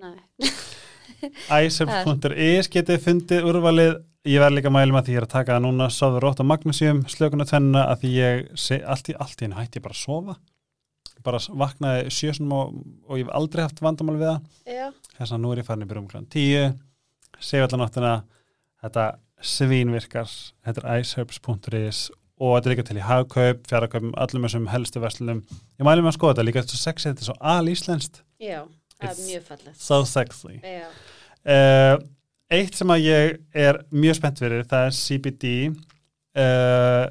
A: Iceherbs.is getið fundið úrvalið. Ég verð líka að mæla með því ég er að taka það núna. Sáður rótt og magnesium, slökuna tvenna að því ég sé allt í henni hætti ég bara að sofa. Bara vaknaði sjösnum og, og ég hef aldrei haft vandamál við það. Þess að nú er ég farin í byrjum kl. 10 segi allan náttúrulega þetta svínvirkar þetta er iceherbs.is og þetta er líka til í hagkaup, fjárakaupum, allum þessum helstu verslunum. Ég mæli mig að skoða þetta líka þetta er svo sexy, þetta er svo alíslenskt
B: já, það er mjög fallegt
A: so sexy. Uh, eitt sem að ég er mjög spennt fyrir, það er CBD uh,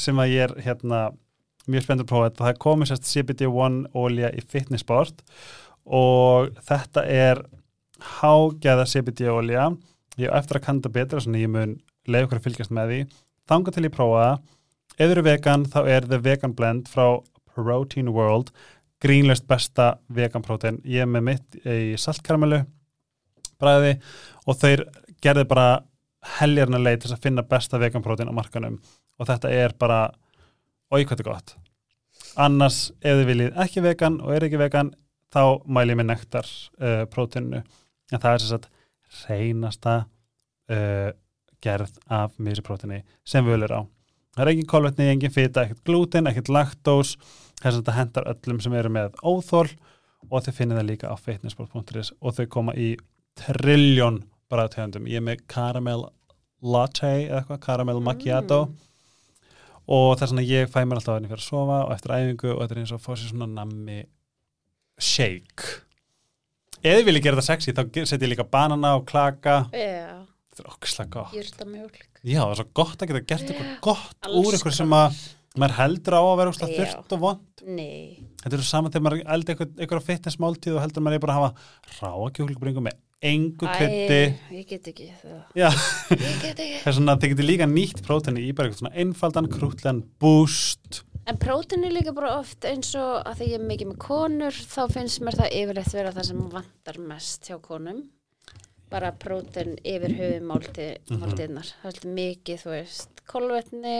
A: sem að ég er hérna mjög spennt að prófa þetta. Það komið sérst CBD One olja í fitnessport og þetta er hágæða CBD olja. Ég er eftir að kanda betra, svona ég mun leið okkur að fylgjast með því. Þanga til ég prófa það. Ef þið eru vegan, þá er The Vegan Blend frá Protein World grínlöst besta vegan protein. Ég er með mitt í saltkaramellu bræði og þeir gerði bara heljarna leið til að finna besta vegan protein á markanum og þetta er bara í hvað þetta er gott. Annars ef þið viljið ekki vegan og er ekki vegan þá mæli ég með nektar uh, prótinu en það er sagt reynasta uh, gerð af mýri prótini sem við viljum á það er engin kolvetni, engin fita, ekkert glúten, ekkert laktós. Þess að þetta hendar öllum sem eru með óþól og þau finnir það líka á fitnessport.is og þau koma í trilljón bara tegundum, ég er með caramel latte eða eitthvað, caramel macchiato. Og þess að ég fæ mér alltaf að henni fyrir að sofa og eftir æfingu og þetta er eins og að fá sér svona nammi shake. Ef þið viljið gera þetta sexy þá setjum ég líka banana og klaka.
B: Já,
A: þetta er okkislega gott. Já, það er svo gott að geta gert eitthvað gott
B: Alls
A: úr eitthvað sem að maður heldur á að vera
B: Já.
A: þurrt og vond.
B: Nei,
A: þetta er saman þegar maður eldi eitthvað, eitthvað fitness máltíð og heldur maður er bara að hafa ráa kjúklingabringu með engu krytti
B: Æ, ég get ekki það.
A: er svona að þið getur líka nýtt próteni í bara eitthvað svona einfaldan, krútlegan boost
B: En prótin er líka bara oft eins og að því ég er mikið með konur þá finnst mér það yfirleitt vera það sem vantar mest hjá konum bara prótin yfir höfu málti, máltiðnar það er mikið, þú veist, kolvetni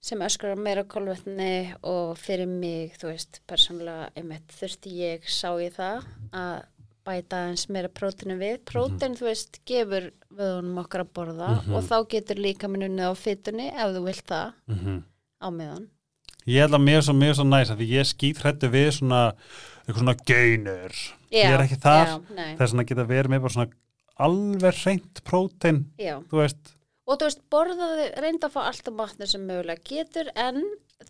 B: sem öskrar á meira kolvetni og fyrir mig, þú veist persónulega, einmitt þurfti ég sá ég það að bæta eins meira prótinu við. Prótin, þú veist, gefur vöðunum okkar að borða og þá getur líka minnunni á fytunni ef þú vilt það
A: mm -hmm.
B: á meðan.
A: Ég held að mér er svo, svo næs að ég skýt hrættu við svona eitthvað svona gaunur ég er ekki þar, er svona að geta verið með bara svona alveg reynt prótein þú veist,
B: Og þú veist, borðaði, reynda að fá alltaf matnir sem mögulega getur, en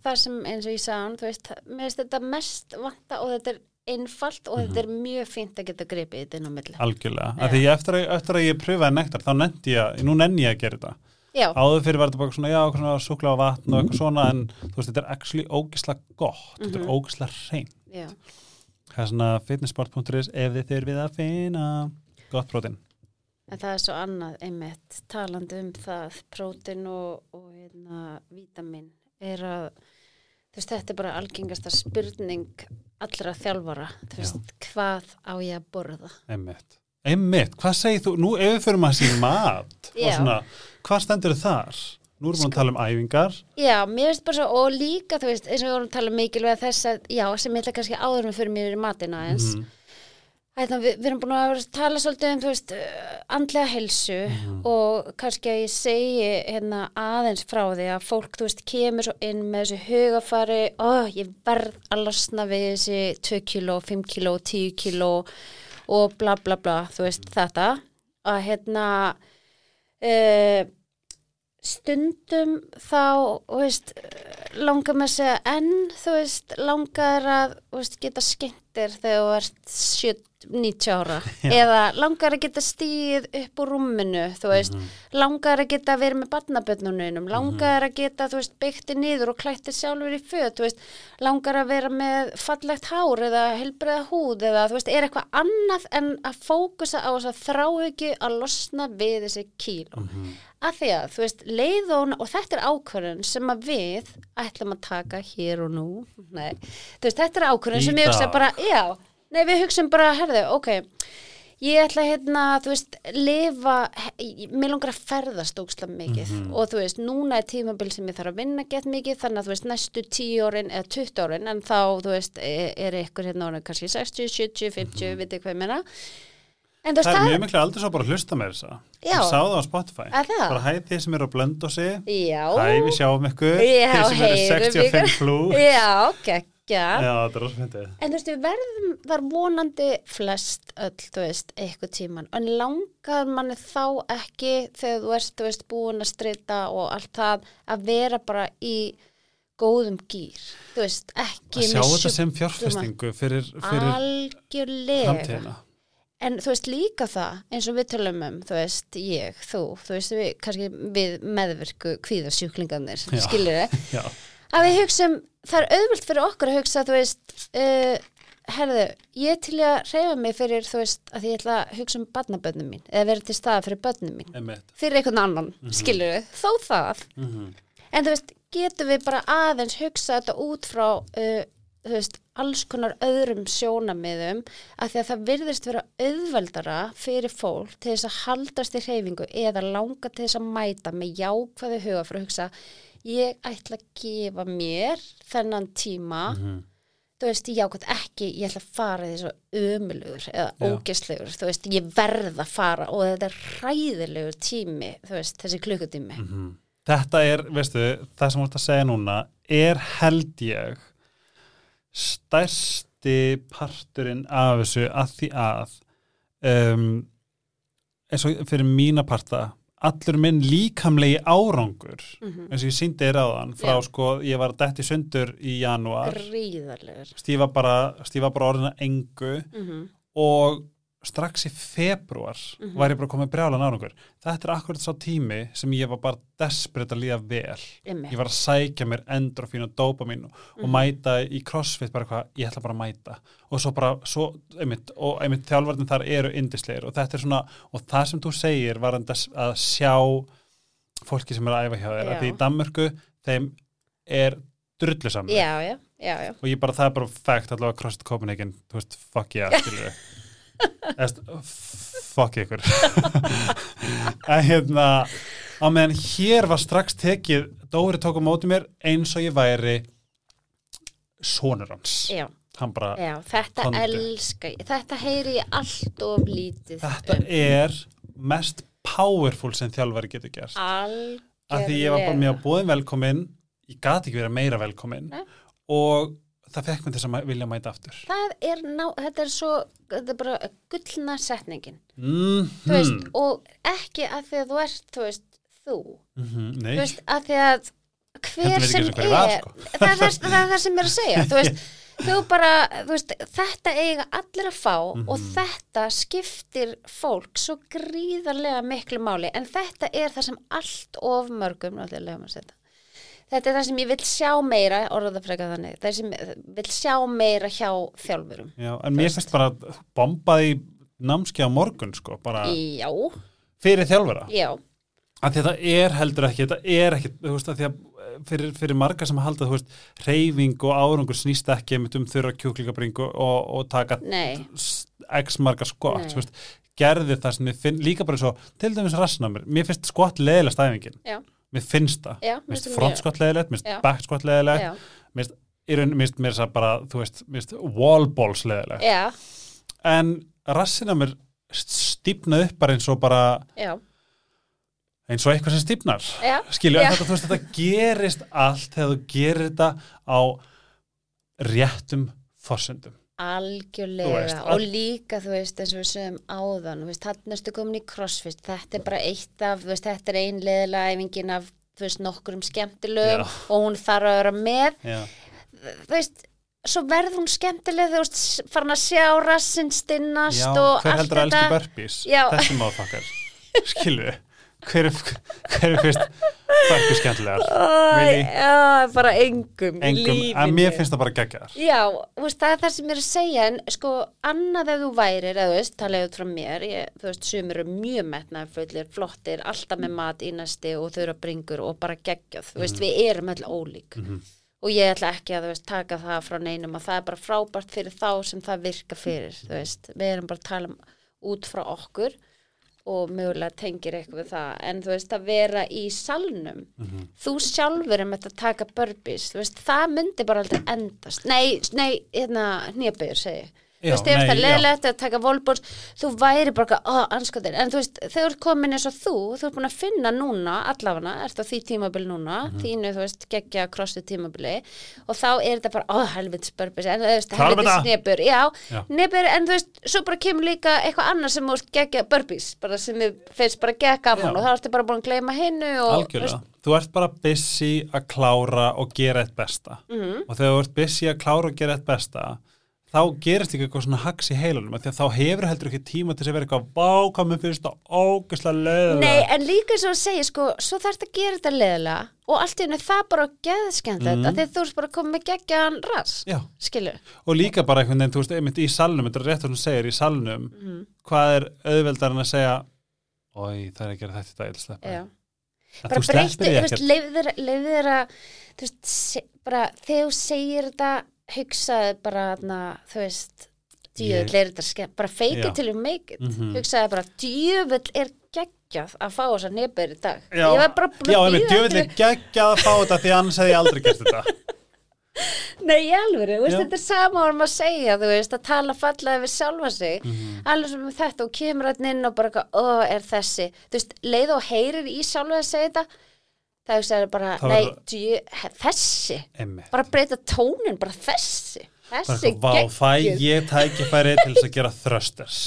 B: það sem eins og ég sagði, þú veist, mér finnst þetta mest vanta og þetta er einfalt og þetta er mjög fínt að geta gripið þetta inn á milli.
A: algjörlega, að því eftir að, eftir að ég pröfaði nektar, þá nefndi ég, nú nenni ég að gera þetta.
B: Já,
A: áður fyrir var þetta bara svona, já, svona súkla á vatn og eitthvað svona, en þú veist, þetta er actually ógislega gott, þetta er ógislega hrein
B: já,
A: það er svona fitnessport.is ef þið þurfið að finna gott prótein
B: en það er svo annað einmitt talandi um það, prótin og, og hérna, vítamin er að, þú veist, þetta er bara algengasta spurning allra þjálfara, veist, hvað á ég að borða?
A: Einmitt. Einmitt, hvað segir þú, nú ef við fyrir maður sín mat og svona, hvað stendur þar? Nú erum við að tala um æfingar
B: Já, mér finnst bara svo, og líka, þú veist, eins og við vorum að tala um mikilvæg þess að, já, sem ég ætla kannski áður með fyrir mér í matina eins.
A: Mhm.
B: Ætla, við, við erum búin að tala svolítið um, veist, uh, andlega helsu og kannski að ég segi hérna aðeins frá því að fólk, veist, kemur svo inn með þessu hugafari, ó, ég verð að losna við þessi 2 kíló, 5 kíló, 10 kíló og bla bla bla, þú veist, þetta. Að hérna, uh, stundum þá, veist, langar með að segja en, þú veist, langar að, þú veist, skemmtir þegar þú ert 7, 90 ára. Eða langar að geta stíð upp úr rúminu, þú veist, langar að geta verið með barnabönnunum, langar að geta, þú veist, byggti niður og klætti sjálfur í föt, þú veist, langar að vera með fallegt hár eða helbriða húð eða, þú veist, er eitthvað annað en að fókusa á þess að þrá ekki að losna við þessi kíló. Að því að, þú veist, leið og, þetta er ákvörðun sem að við ætlum að taka hér og nú. Nei, þú veist, þetta er ákvörðun sem ég hugsa bara, já, nei, við hugsaum bara herðu, ok, ég ætla hérna, þú veist, lifa mér langar að ferðast ókslega mikið og þú veist, núna er tímabil sem ég þarf að vinna gett mikið, þannig að þú veist, næstu 10 árin eða 20 árin, en þá, þú veist er, er ykkur hérna orðin kannski 60, 70, 50, mm vitið hvað ég meina en
A: Það er
B: það,
A: mjög miklu aldrei svo bara að hlusta með þessa
B: Já.
A: Ég sá það á Spotify
B: Er það?
A: Bara hæ þið sem eru að blönda sig
B: já
A: Hæ við sjáum ykkur
B: Já,
A: Þið sem eru
B: heyrum
A: 65
B: ykkur.
A: plus
B: Já, geggja.
A: Já, þetta er rosa fyndið
B: En þú veist, við verðum þar vonandi flest öll, þú veist, eitthvað tíman. En langar manni þá ekki þegar þú ert, þú veist, búin að strita og allt það að vera bara í góðum gýr. Þú veist, ekki
A: Að sjá þetta sem fjárfestingu fyrir, fyrir
B: Algjörlega. En þú veist líka það, eins og við tölum um, þú veist, ég, þú, þú veist, við, kannski við
A: Já.
B: skilur þið,
A: Já,
B: að við hugsum, það er auðvöld fyrir okkur að hugsa, þú veist, uh, herðu, ég til að reyfa mig fyrir, þú veist, að ég ætla að hugsa um barnabönnum mín, eða vera til staða fyrir bönnum mín,
A: einmitt.
B: Fyrir einhvern annan, mm skilur þó það,
A: Mhm.
B: en þú veist, getum við bara aðeins hugsa þetta út frá uh, þú veist, alls konar öðrum sjónamiðum að því að það virðist vera auðveldara fyrir fólk til þess að haldast í hreyfingu eða langa til þess að mæta með jákvæðu huga fyrir að hugsa ég ætla að gefa mér þennan tíma
A: Mhm.
B: þú veist, jákvæð ekki, ég ætla að fara í þessu ömulugur eða
A: Já.
B: ógeslegur þú veist, ég verð að fara og þetta er ræðilegur tími, þú veist, þessi klukkutími
A: Mhm. Þetta er, veistu, það sem þú ert að segja núna er held ég stærsti parturinn af þessu að því að um, eins og fyrir mína parta allur minn líkamlegi árangur
B: mm
A: eins og ég síndi þér áðan frá
B: Já.
A: sko, ég var dætt í sundur í janúar.
B: Gríðarlegur.
A: Stífa bara, bara orðina engu.
B: Mm
A: og strax í februar
B: Mhm.
A: var ég bara komið brjálan árangur þetta er akkurat sá tími sem ég var bara desperate að líða vel. Ég var að sækja mér endorfín og dopamín og, og
B: Mhm.
A: mæta í crossfit bara hvað, ég ætla bara að mæta. Og svo bara, svo, einmitt, og einmitt þjálfarnir þar eru indisleir og þetta er svona og það sem þú segir var að sjá fólki sem er að æfa hjá þér að því í Danmörku þeim er drullu saman og ég bara, það er bara fact allavega CrossFit Copenhagen, þú veist, fuck yeah, við Eðst, fuck ykkur en hérna á meðan hér var strax tekið Dóri tók á móti mér eins og ég væri sonur hans
B: já, já, þetta
A: Komdu.
B: elska ég þetta heyri ég allt of lítið
A: þetta
B: um.
A: er mest powerful sem þjálfari getur gert
B: algjörlega
A: að því ég var bara mjög búin velkomin ég gati ekki verið meira velkomin
B: Nei.
A: og það fekk mér þess að vilja mæta aftur.
B: Það er, ná, þetta er svo þetta er bara gullna setningin.
A: Mm
B: þú veist, og ekki að því að þú ert, þú veist, þú.
A: Nei,
B: þú veist, að því að hver sem
A: ég var,
B: er
A: sko.
B: það, er, það, það er það sem er að segja. Þú veist, þú bara, þú veist þetta eiga allir að fá og
A: Mhm.
B: þetta skiptir fólk svo gríðarlega miklu máli. En þetta er það sem allt of mörgum náttúrulega maður að setja þetta er það sem ég vil sjá meira orðað frekar þannig, það sem ég vil sjá meira hjá þjálfurum.
A: Já, en mér finnst bara að bombaði námski á morgun sko, bara
B: já,
A: fyrir þjálfara.
B: Já,
A: að það er heldur ekki, þetta er ekki þú veist, að því að eh, fyrir, fyrir marga sem halda þú veist, reyfing og árangur snýst ekki um þurra kjúklingabringu og, og taka x marga skott, þú veist gerði það finn, líka bara svo til dæmis rassna mér, mér finnst skott leðilega stæfingin
B: Já.
A: Mér finnst það,
B: já,
A: mér finnst
B: finnst
A: front skott leðilegt mér finnst back skott leðilegt
B: já,
A: mér finnst mér finnst mér þess að bara, þú veist mér finnst wall balls leðilegt
B: já,
A: en rassina mér stípna upp bara eins og bara
B: já,
A: eins og eitthvað sem stípnar
B: já.
A: skilju, þetta, þú veist, þetta gerist allt þegar þú gerir þetta á réttum forsendum
B: Algjörlega.
A: Veist,
B: og líka þú veist eins og við sögum áðan þarna erstu komin í crossfit. Þetta er bara eitt af, veist, þetta er einleðilega æfingin af, veist, nokkurum skemmtilegum
A: Já.
B: og hún þarf að vera með.
A: Já,
B: þú veist, svo verður hún skemmtileg þú veist, farin að sjá rassinn stinnast
A: Já
B: og
A: hver
B: allt
A: heldur að
B: þetta.
A: elski burpees?
B: Já.
A: Þessi máfakkar skilju, hver, er- hver er fyrst burpees skemmtilegar?
B: Já, bara engum, í
A: Engum,
B: lífinu.
A: Að mér finnst það bara geggjar
B: Já, veist, það er það sem ég er að segja en sko, annað ef þú værir eða þú veist, talaðu frá mér ég, þú veist, sumir eru mjög metnaðarfullir flottir, alltaf með mat í næsti og þau eru að bringur og bara geggjað. Þú veist, við erum öll ólík.
A: Mhm.
B: og ég ætla ekki að, veist, taka það frá neinum að það er bara frábært fyrir þá sem það virka fyrir, þú veist, við erum bara að tala um út frá okkur og mögulega tengir eitthvað við það. En þú veist að vera í salnum
A: Mhm.
B: þú sjálfur um þetta að taka burpees, þú veist, það myndi bara aldrei endast, nei, nei, hérna hnéböður segi, ég. þú
A: Já,
B: veist,
A: nei,
B: það er
A: já.
B: leðilegt að taka volbóls, þú væri bara, ó, anskotin, en þú veist, þegar komin eins og þú, þú ert búin að finna núna, allafana, ert á því tímabil núna,
A: Mhm.
B: þínu, þú veist, geggja krossu tímabili, og þá er þetta bara, ó, helvits þú veist,
A: Klárum
B: helvits hnébör, já,
A: Já.
B: hnébör, en þú veist, svo bara kemur líka eitthvað annað sem veist, geggja burpees, bara sem finnst bara gegga gaman
A: Já.
B: og þá ertu bara búin að þú veist,
A: Algjörlega, þú ert bara busy að klára og gera eitt besta
B: Mhm.
A: og þegar þú ert busy að klára og gera eitt besta þá gerist ekki eitthvað svona hacks í heilunum af því að þá hefur heldur ekki tíma til að vera eitthvað vá, hvað mér finnst það ógeðslega leiðilega
B: Nei, en líka svo að segja, sko, svo þarf þetta að gera þetta leðilega og allt í henni það bara geðskend
A: Mhm.
B: þetta, þegar þú ert bara komið rass,
A: Já,
B: skilur.
A: og líka bara einhvern veginn, þú veist, einmitt í salnum þetta er rétt að hún segir í salnum
B: Mm.
A: hvað er auðveldar en að segja oi, það er að gera þetta í dag, ég vil sleppa
B: Já.
A: því." En
B: Bara veist, að, veist, se, bara þegar þú segir þetta hugsaði bara, na, þú veist,
A: Ég-
B: djöfull er þetta skemmt, bara fake it till you make it.
A: Mhm.
B: Hugsaði bara, djöfull er geggjað að fá þessa nefnir í dag.
A: Já,
B: Ég var bara búin að býða
A: djöfull er geggjað að fá þetta því annars hefði ég aldrei gert þetta
B: Nei, í alvöru, þú veist,
A: Já.
B: þetta er sama varum að segja, þú veist, að tala fallaði við sjálfa sig,
A: Mhm.
B: alveg sem þetta og kemur hann inn og bara, ó, er þessi, þú veist, leið og heyrir í sjálfa að segja þetta, það er bara,
A: Það
B: nei, djö, þessi,
A: Einmitt.
B: bara breyta tónin, bara þessi, þessi
A: eitthvað, Vá,
B: geggjuð.
A: ég tækifæri til þess að gera thrusters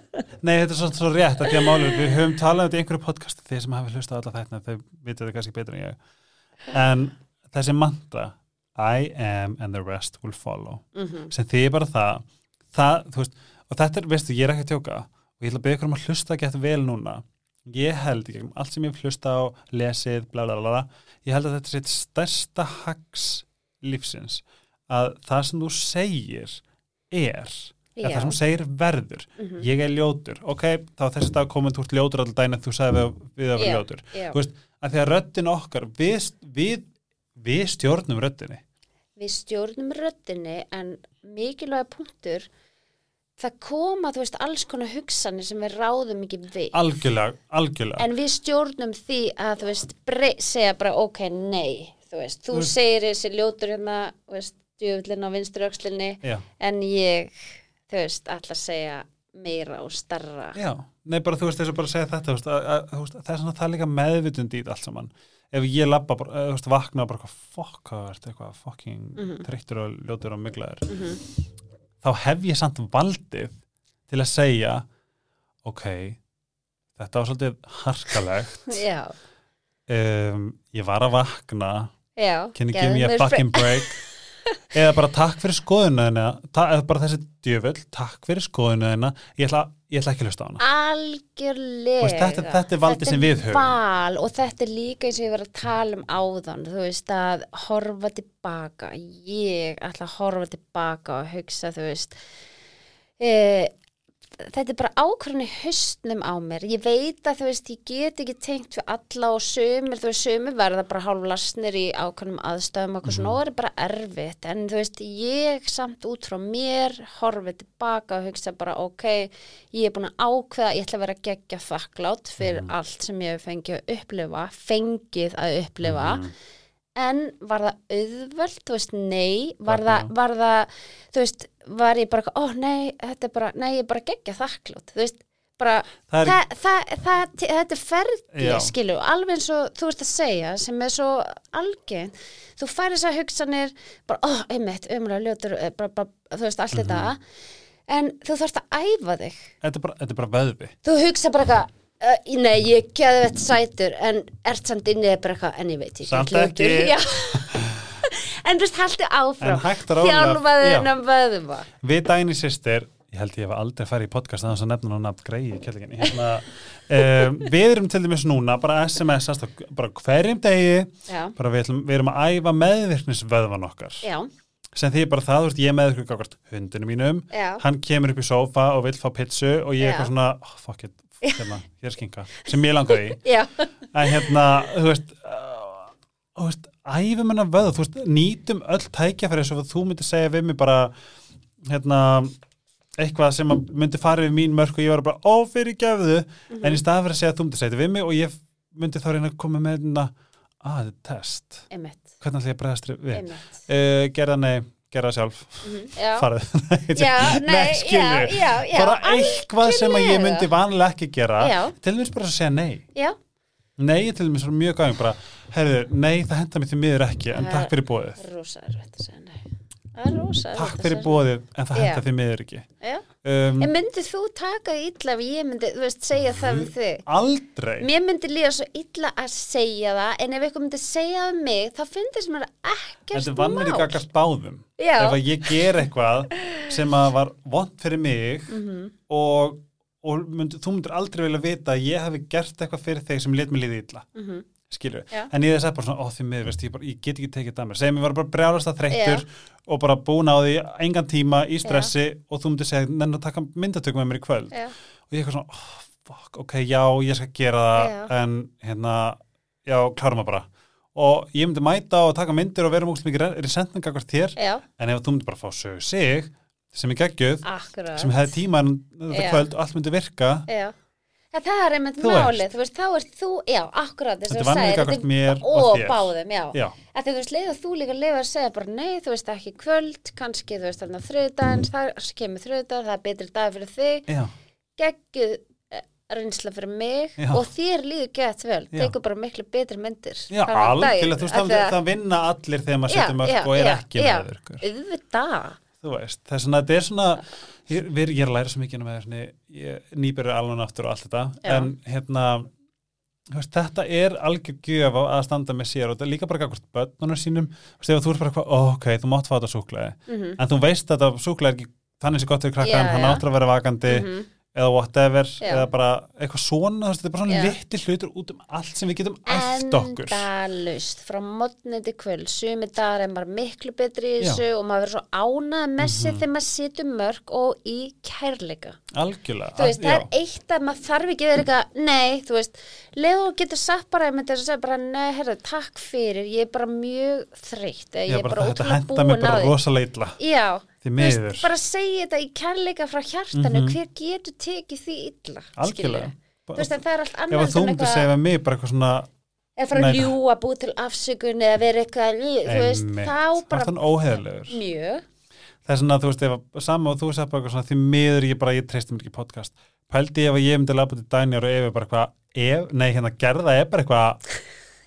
A: Nei, þetta er svona svo rétt að því að málur, við höfum talað um þetta í einhverju podcasti þeir sem hafi hlustað alla þættina, þau vitið þetta kannski betur en ég en þessi mantra I am and the rest will follow
B: Mhm.
A: sem því bara það, það veist, og þetta er, veistu, ég er ekki að tjóka og ég ætla að byggja um að hlusta gett vel núna ég held, gegnum allt sem ég hef hlusta á lesið, bla bla bla, ég held að þetta er sitt stærsta hags lífsins, að það sem þú segir er
B: Já.
A: það sem þú segir verður
B: Mhm.
A: ég er ljótur, ok, þá þessi dag komin þú ljótur alltaf dæna þú sagði við, við að vera
B: Já.
A: ljótur,
B: Já.
A: þú veist að því að röddin okkar, við, við við stjórnum röddinni
B: Við stjórnum röddinni en mikilvæga punktur, það koma, þú veist, alls konar hugsanir sem við ráðum ekki við.
A: algjörlega, algjörlega
B: En við stjórnum því að, þú veist, segja bara, ok, nei, þú veist, þú
A: veist-
B: segir þessi ljótur hérna, þú veist, djöfullin á
A: Já.
B: en ég, þú veist, að segja meira og starra.
A: Já, nei bara þú veist þess að bara segja þetta veist, að, að, veist, það er svona það er líka meðvitund í allt saman ef ég labba bara, eh, þú veist, vakna bara fokk, hvað er þetta eitthvað fucking
B: Mhm.
A: þreyttur og ljótur og myglaður
B: Mm
A: þá hef ég samt valdið til að segja ok, þetta var svolítið harkalegt. Um, ég var að vakna.
B: Já.
A: can you give me a fucking break eða bara takk fyrir skoðununa eða bara þessi djöfull, takk fyrir skoðununa ég ég ætla ekki að hlusta á hana
B: Algjörlega.
A: Veist, þetta- þetta er valdið sem við höfum.
B: val og þetta er líka eins og ég var að tala um áðan, þú veist, að horfa tilbaka. Ég ætla að horfa tilbaka og hugsa, þú veist, e, þetta er bara ákvörðin í haustnum á mér. Ég veit að, þú veist, ég get ekki tengt við alla og sömur, þú veist, sömur verða bara hálflasnir í ákvörðum aðstöðum og eitthvað svona, og það er bara erfitt. En, þú veist, ég samt út frá mér horfið tilbaka og hugsa bara, ok, ég er búin að ákveða, ég ætla að vera geggja þakklátt fyrir allt sem ég hef fengið að upplifa, fengið að upplifa, en var það auðvöld, þú veist, nei, var það, var það, þú veist, var ég bara, ó nei, þetta er bara, nei, ég er bara geggja þakklátt, þú veist, bara,
A: Það er-
B: það, það, þetta er ferdi,
A: Já.
B: skilu, alveg eins og þú veist að segja, sem er svo algeng, þú færi þess að hugsanir, bara, ó, einmitt, umræða ljótur, eh, bara, bara, þú veist, allt þetta,
A: Mhm.
B: en þú þarfst að æfa þig,
A: þetta er bara, þetta er bara veðvi.
B: Þú hugsa bara eitthvað, Uh, nei, ég geði þetta sætur en ert samt inni eða bara eitthvað en ég veit ekki
A: Samt ekki.
B: En þú veist, haldi áfram. Þjálfaði
A: já.
B: hennar vöðva.
A: Við dæni sýstir, ég held ég hef aldrei farið í podcast þess að nefna núna greiði í kjöllinginni hérna, um, Við erum til dæmis núna bara SMS-ast bara hverjum degi. Bara við, ætlum, við erum að æfa meðvirknisvöðvan okkar.
B: Já,
A: sem því bara það, þú veist, ég meðvirkur gagvart hundinu mínum,
B: já,
A: hann kemur upp í sófa og vill fá pitsu og ég er eitthvað svona oh, fuck it, hérna, hér skinka. Sem ég langaði í.
B: Já,
A: en hérna, þú veist uh, þú veist, æfum hennar vöðu þú veist, nýtum öll tækjafæri eins og þú myndir segja við mig bara hérna, eitthvað sem myndi fara við mín mörk og ég var bara, ó, fyrir gefðu
B: Mhm.
A: en í að segja að þú myndir segja þetta við mig og ég myndi þá reyna að koma með hérna, að þetta er test.
B: Einmitt,
A: hvernig ætla ég að bregðast við? Uh, gerða nei, gerða sjálf.
B: Mhm, já,
A: farið
B: nei, já
A: bara eitthvað sem að ég myndi vanlega ekki gera
B: Já.
A: til dæmis bara að segja nei.
B: Já,
A: Nei, til dæmis er mjög gæðum bara, herðu, nei, það henda mér því miður ekki, en takk fyrir bóðið.
B: er
A: Takk fyrir bóðið, en það henda því miður ekki.
B: já.
A: Um,
B: en myndið þú taka illa ef ég myndi, þú veist, segja það við þig
A: aldrei.
B: Mér myndi líða svo illa að segja það en ef eitthvað myndi segja það mig þá finnst mér ekkert
A: Þetta er vannir í
B: mál.
A: gagast báðum.
B: Já.
A: Ef að ég ger eitthvað sem að var vond fyrir mig
B: Mhm.
A: og, og myndi, þú myndir aldrei vilja vita að ég hefði gert eitthvað fyrir þig sem let mig líði illa.
B: Mhm.
A: Skilur
B: Já.
A: en ég þess að bara svona, ó því miður, veist, ég, bara, ég get ekki tekið það mér, segjum ég var bara brjálast að þreyttur og bara búin á því engan tíma í stressi og þú myndir segja, nenn að taka myndatökum með mér í kvöld.
B: Já.
A: og ég eitthvað svona, oh, fuck, ok, já, ég skal gera það
B: Já.
A: en hérna, já, klárum að bara. Og ég myndi mæta og taka myndir og vera múlst mikið resentning akkur þér
B: já,
A: en ef þú myndi bara fá sögu sig sem er geggjöð,
B: akkurat.
A: sem hefði tíma en þetta
B: Já.
A: kvöld allt myndi virka
B: En það er einmitt
A: Þú
B: málið, þú veist, þá ert þú, já, akkurat þess
A: Þetta
B: að
A: er vanlega
B: sagðir,
A: gagnvart mér og
B: báðum, já.
A: já,
B: því þú veist, leið og þú líka leið að segja bara nei, þú veist, ekki kvöld, kannski, þú veist, þarna þriðdaginn, það kemur þriðdagar, það er betri dag fyrir þig,
A: já,
B: geggjuð eh, reynsla fyrir mig
A: Já.
B: og þér líður gett vel,
A: Já.
B: tekur bara miklu betri myndir.
A: já algjörlega, þú veist, það, vinna allir þegar maður setur mörg og er ekki með ykkur
B: Auðvitað,
A: þú veist, þess að þetta er svona ég, við, ég er að læra svo mikið með þessni nýbyrður alveg aftur og allt þetta
B: Já.
A: en hérna veist, þetta er algjör gjöf á að standa með sér og þetta er líka bara gagvart börnunum sínum veist, þú ert bara ó, ok, þú mátt fá þetta súklaði
B: mm
A: en þú veist að þetta súklaði er ekki þannig sem gott fyrir krakkan,
B: Já,
A: hann
B: já.
A: áttur að vera vakandi
B: -hmm.
A: Eða whatever,
B: Já.
A: eða bara eitthvað svona, þetta er bara svona
B: Já.
A: vitti hlutur út um allt sem við getum æft okkur
B: endalust frá modni til kvöld sumi dagar er maður miklu betri í
A: Já.
B: þessu og maður verður svo ánað með sig
A: Mhm.
B: þegar maður situr mörg og í kærleika
A: algjörlega,
B: þú veist,
A: að-
B: það er eitt að maður þarf ekki vera eitthvað, nei, þú veist Leo getur sagt bara, ég myndi að segja bara nei, herra, takk fyrir, ég er bara mjög þreytt, eða ég er
A: bara,
B: bara
A: þetta
B: ótrúlega
A: henda
B: búin
A: mig
B: á
A: bara
B: því
A: rosalega illa
B: Já, veist, bara segja þetta í kærleika frá hjartanu,
A: Mhm.
B: hver getur tekið því illa,
A: algjörlega.
B: Veist, en það er allt
A: ef
B: annað
A: að þú myndir segja við mig bara eitthvað svona
B: eða fara að ljúa, búið til afsökun eða vera eitthvað, þú veist, þá bara mjög,
A: það er svona, þú veist, ef að sama og þú sagði bara eitthvað svona, því miður ég bara, ég treysti mér ekki podcast. Pældi ég ef að ég myndi lafa til dænjar og ef bara eitthvað, ef, nei, hérna gerða er bara eitthvað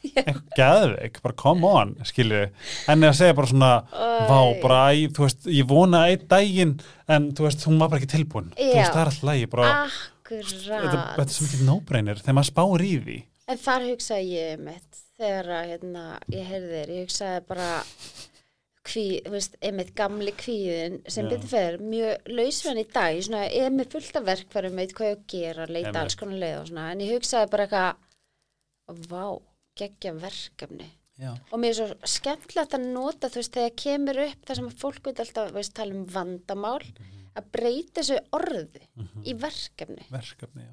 A: eitthvað geðveik, bara come on, skilju en ef að segja bara svona, vá,
B: Æ.
A: bara æ, þú veist, ég vona einn daginn en þú veist, hún var bara ekki tilbúin þú
B: Já.
A: veist, það er alltaf lægi, bara þetta,
B: akkurat
A: þetta er svo mikið no-brainer þegar maður spáir í því
B: en þar hugsaði ég mitt þegar að, hérna, ég heyrði þér ég hugsaði bara kví, þú veist, einmitt gamli kvíðin sem
A: Já.
B: betur fer, mjög lausvenn í dag ég svona, er með fullt af verkfærum veit hvað ég á að gera, leita
A: Einmitt.
B: alls konar leið og svona, en ég hugsaði bara eitthvað vá, geggja verkefni
A: Já.
B: og mér er svo skemmtilegt að nota þú veist, þegar kemur upp það sem fólk veit alltaf, veist, tala um vandamál að breyta þessu orði í verkefni,
A: verkefni,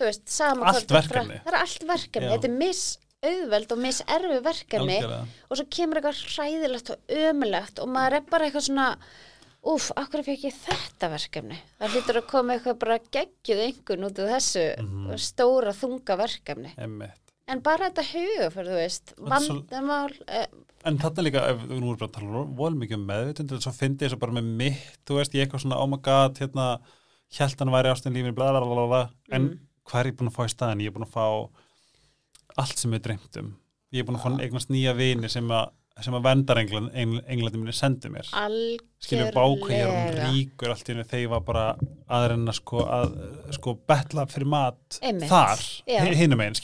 B: veist,
A: Allt
B: er
A: verkefni.
B: það er allt verkefni,
A: Já.
B: þetta er misauðveld og miserfi verkefni
A: Algjörlega.
B: og svo kemur eitthvað hræðilegt og ömulegt og maður er bara eitthvað svona úf, akkur fekk ég þetta verkefni það hlýtur að koma eitthvað bara geggjuð einhvern út úr þessu
A: Mhm.
B: stóra þunga verkefni
A: Einmitt.
B: En bara þetta huga fyrir þú veist
A: er svo-
B: vandamál eh,
A: En þarna líka, ef við nú erum bara að tala vol mikið um meðvitund, svo fyndi ég svo bara með mitt, þú veist, ég eitthvað svona, oh my god, hérna, hjælt hann væri ástin lífinu, bla bla bla bla, bla, en
B: Mm.
A: hvað er ég búin að fá í staðin? Ég er búin að fá allt sem við dreymtum. Ég er búin að fá eignast nýja vini sem að, sem að vendar england, englandi minni sendi mér. Skilur bákvæð, ég er um
B: algjörlega
A: ríkur allt í henni þegar ég var bara að reyna sko að, sko, betla fyrir mat
B: Einmitt,
A: þar,
B: já.
A: hinum einn,